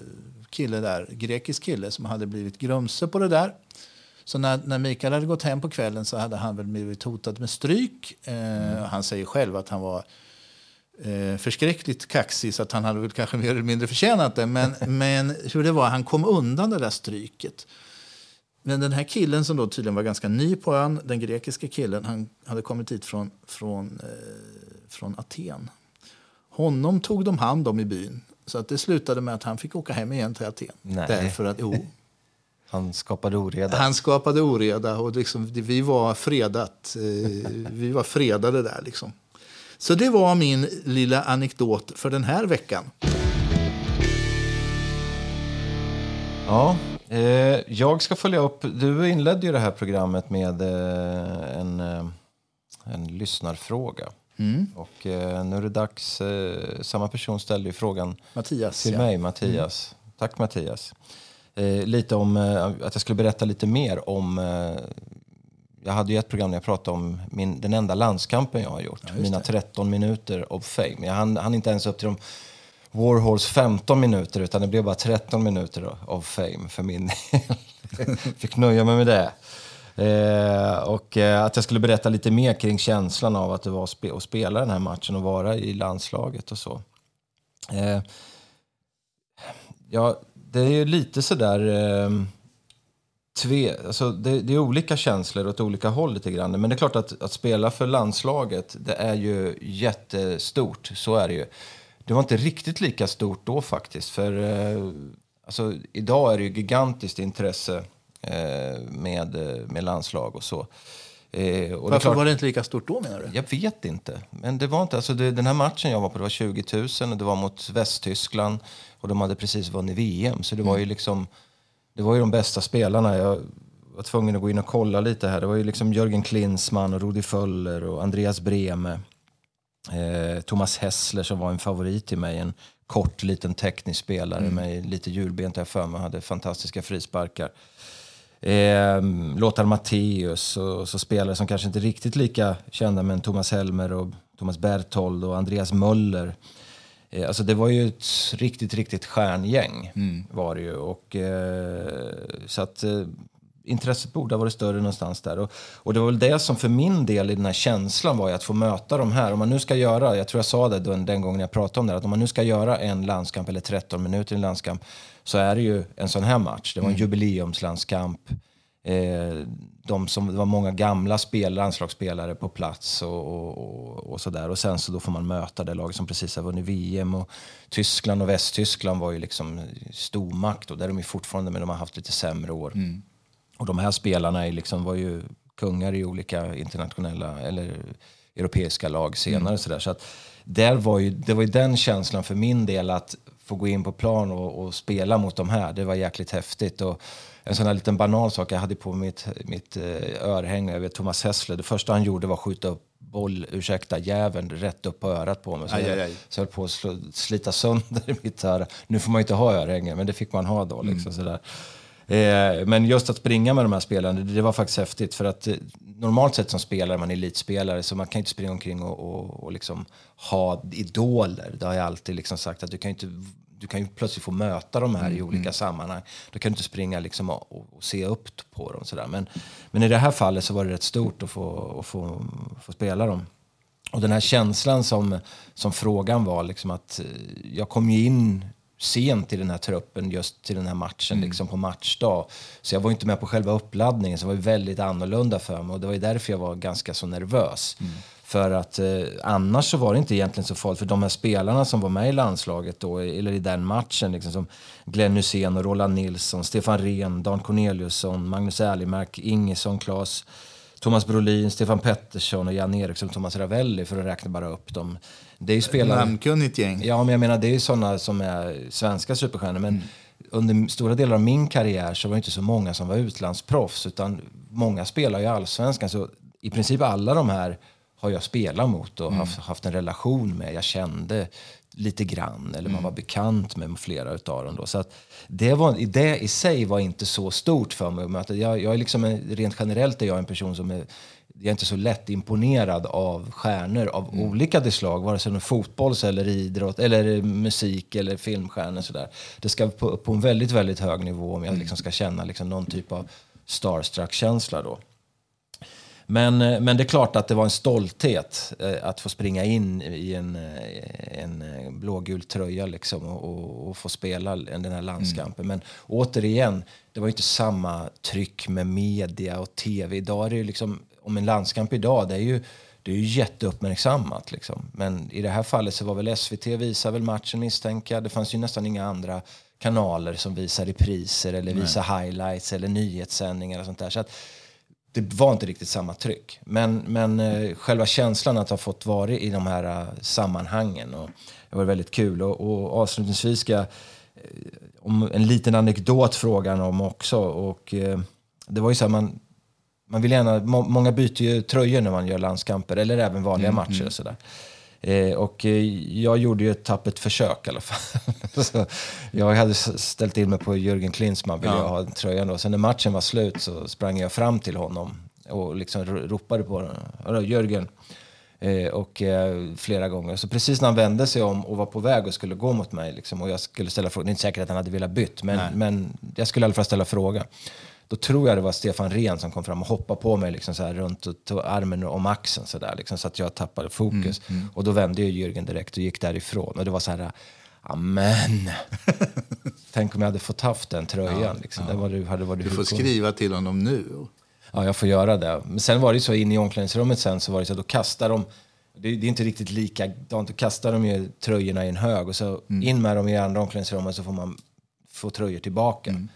kille där, grekisk kille, som hade blivit grumse på det där. Så när, när Mikael hade gått hem på kvällen så hade han väl blivit hotad med stryk. Eh, Han säger själv att han var eh, förskräckligt kaxig så att han hade väl kanske mer eller mindre förtjänat det. Men, men hur det var, han kom undan det där stryket. Men den här killen som då tydligen var ganska ny på ön, den grekiska killen, han hade kommit hit från, från, eh, från Aten. Honom tog de hand om i byn. Så att det slutade med att han fick åka hem igen till Aten. Nej. Därför att, jo, Han skapade oreda. han skapade oreda och liksom, vi var fredat. Eh, vi var fredade där liksom. Så det var min lilla anekdot för den här veckan. Ja, eh, jag ska följa upp. Du inledde ju det här programmet med eh, en, eh, en lyssnarfråga. Mm. Och eh, nu är det dags. Eh, samma person ställde ju frågan Mattias. till ja. mig, Mattias. Tack Mattias. Eh, lite om eh, att jag skulle berätta lite mer om eh, jag hade ju ett program där jag pratade om min, den enda landskampen jag har gjort. Mina 13 minuter of fame. Jag hann, hann inte ens upp till de Warhols 15 minuter utan det blev bara 13 minuter of fame för min del. Fick nöja mig med det. Eh, och eh, att jag skulle berätta lite mer kring känslan av att det var att spe, att spela den här matchen och vara i landslaget och så. Eh, ja, det är ju lite sådär... Eh, tve, alltså det, det är olika känslor åt olika håll lite grann. Men det är klart att, att spela för landslaget, det är ju jättestort. Så är det ju. Det var inte riktigt lika stort då faktiskt. För eh, alltså, idag är det ju gigantiskt intresse eh, med, eh, med landslag och så. Eh, och det Varför klart- var det inte lika stort då menar du? jag vet inte. Men det var inte, alltså det, den här matchen jag var på, det var 20 000 och det var mot Västtyskland och de hade precis vunnit VM. Så det var ju liksom, det var ju de bästa spelarna. Jag var tvungen att gå in och kolla lite här. Det var ju liksom Jörgen Klinsmann och Rudi Föller och Andreas Breme. Eh, Thomas Hessler som var en favorit till mig. En kort liten teknisk spelare med lite hjulbent jag för mig. Hade fantastiska frisparkar. Eh, Lothar Matthäus och så spelare som kanske inte riktigt lika kända men Thomas Helmer och Thomas Berthold och Andreas Möller. Eh, alltså det var ju ett riktigt, riktigt stjärngäng var det ju. Och, eh, så att eh, intresset borde ha varit större någonstans där. Och, och det var väl det som för min del i den här känslan var att få möta de här. Om man nu ska göra, jag tror jag sa det den, den gången jag pratade om det, att om man nu ska göra en landskamp eller 13 minuter i en landskamp så är det ju en sån här match. Det var en jubileumslandskamp. Eh, de som, det var många gamla spel, landslagsspelare på plats och, och, och, och sådär. Och sen så då får man möta det laget som precis har vunnit VM. Och Tyskland och Västtyskland var ju liksom stormakt och där är de ju fortfarande, men de har haft lite sämre år. Och de här spelarna är liksom, var ju kungar i olika internationella eller europeiska lag senare. Så, där. så att där var ju, det var ju den känslan för min del att få gå in på plan och, och spela mot de här. Det var jäkligt häftigt. Och en sån här liten banal sak, jag hade på mitt, mitt eh, örhänge, jag vet Thomas Hessler, det första han gjorde var att skjuta upp boll, ursäkta, jäveln rätt upp på örat på mig. Så, Aj, jag, aj, aj. så jag höll på att slå, slita sönder mitt öra. Nu får man ju inte ha örhänge, men det fick man ha då. Liksom, sådär. Eh, men just att springa med de här spelarna, det, var faktiskt häftigt. För att eh, normalt sett som spelare, man är elitspelare, så man kan inte springa omkring och, och, och liksom ha idoler. Det har jag alltid liksom sagt, att du kan inte du kan ju plötsligt få möta de här i olika sammanhang. Då kan du inte springa liksom och, och, och se upp på dem. Sådär. Men, men i det här fallet så var det rätt stort att få, att få, få spela dem. Och den här känslan som, som frågan var, liksom att eh, jag kom ju in sent i den här truppen just till den här matchen, liksom på matchdag. Så jag var inte med på själva uppladdningen, så det var väldigt annorlunda för mig. Och det var ju därför jag var ganska så nervös. För att eh, annars så var det inte egentligen så farligt. För de här spelarna som var med i landslaget då, eller i den matchen, liksom, som Glenn Hysén och Roland Nilsson, Stefan Rehn, Dan Corneliusson, Magnus Erlimark, Ingesson, Claes Thomas Brolin, Stefan Pettersson och Jan Eriksson, Thomas Ravelli för att räkna bara upp dem. Det är ju spelare... Namnkunnigt gäng. Ja, men jag menar det är ju sådana som är svenska superstjärnor. Men under stora delar av min karriär så var det inte så många som var utlandsproffs. Utan många spelar ju allsvenskan. Så i princip alla de här har jag spelat mot och haft, haft en relation med. Jag kände lite grann, eller man var bekant med flera utav dem. Då. Så att det, var, det i sig var inte så stort för mig. Jag, jag är liksom en, rent generellt är jag en person som är jag är inte så lätt imponerad av stjärnor av olika de slag, vare sig de fotbolls eller idrott, eller musik eller filmstjärnor. Sådär. Det ska på, på en väldigt, väldigt hög nivå om jag liksom ska känna liksom någon typ av starstruck-känsla. Då. Men, eh, men det är klart att det var en stolthet eh, att få springa in i en, eh, en blågul tröja liksom och, och, och få spela den här landskampen. Mm. Men återigen, det var inte samma tryck med media och tv. Idag är det liksom, om en landskamp idag, det är ju det är ju jätteuppmärksammat. Liksom. Men i det här fallet så var väl SVT visar väl matchen misstänker Det fanns ju nästan inga andra kanaler som visar repriser eller visar highlights eller nyhetssändningar och sånt där. Så att, det var inte riktigt samma tryck. Men, men eh, själva känslan att ha fått vara i de här uh, sammanhangen och det var väldigt kul. Och, och avslutningsvis ska eh, om en liten anekdot frågan om också. Och, eh, det var ju så här, man, man vill gärna, må, många byter ju tröjor när man gör landskamper eller även vanliga mm, matcher. Och så där. Eh, och eh, jag gjorde ju ett tappert försök i alla fall. jag hade ställt in mig på Jürgen Klinsmann, ville ja. jag ha tröjan då. Sen när matchen var slut så sprang jag fram till honom och liksom ropade på honom. Jörgen. Eh, och eh, flera gånger. Så precis när han vände sig om och var på väg och skulle gå mot mig liksom, och jag skulle ställa frågan, det är inte säkert att han hade velat bytt, men, men jag skulle i alla fall ställa frågan. Då tror jag det var Stefan Rehn som kom fram och hoppade på mig liksom så här runt och tog armen om axeln så, där, liksom, så att jag tappade fokus. Mm, mm. Och då vände ju Jürgen direkt och gick därifrån. Och det var så här, amen. Tänk om jag hade fått haft den tröjan. Ja, liksom. ja. Var det, hade varit du får skriva till honom nu. Ja, jag får göra det. Men sen var det så inne i omklädningsrummet sen så var det så att då kastar de det, det är inte riktigt likadant. Då kastar de ju tröjorna i en hög och så mm. in med dem i andra omklädningsrummet så får man få tröjor tillbaka. Mm.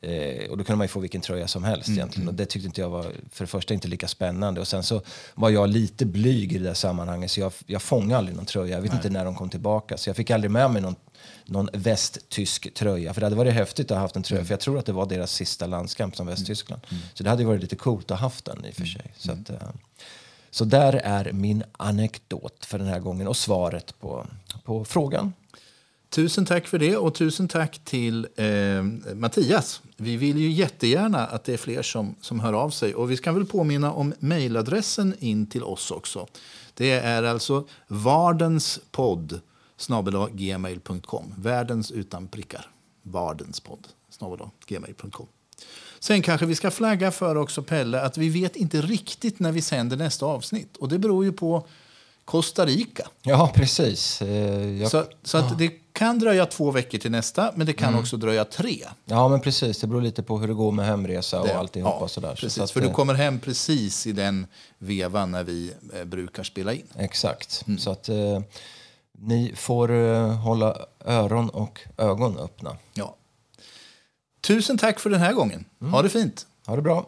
Eh, och då kunde man ju få vilken tröja som helst mm. egentligen. Och det tyckte inte jag var, för det första, inte lika spännande. Och sen så var jag lite blyg i det där sammanhanget, så jag, jag fångade aldrig någon tröja. Jag vet Nej. inte när de kom tillbaka. Så jag fick aldrig med mig någon, någon västtysk tröja. För det hade varit häftigt att ha haft en tröja, mm. för jag tror att det var deras sista landskamp som Västtyskland. Mm. Så det hade varit lite coolt att ha haft den i och för sig. Så, att, eh, så där är min anekdot för den här gången och svaret på, på frågan. Tusen tack för det och tusen tack till eh, Mattias. Vi vill ju jättegärna att det är fler som, som hör av sig. Och vi ska väl påminna om mejladressen in till oss också. Det är alltså vardenspodd gmail.com. Världens utan prickar. Vardenspodd gmail.com. Sen kanske vi ska flagga för också, Pelle, att vi vet inte riktigt när vi sänder nästa avsnitt. Och det beror ju på Costa Rica. Ja, precis. Eh, jag... Så, så att det kan dröja två veckor till nästa, men det kan mm. också dröja tre. Ja, men precis. Det beror lite på hur det går med hemresa och det, alltihopa. Ja, sådär. Precis, så för du kommer hem precis i den vevan när vi eh, brukar spela in. Exakt. Mm. Så att eh, ni får eh, hålla öron och ögon öppna. Ja. Tusen tack för den här gången. Mm. Ha det fint. Ha det bra.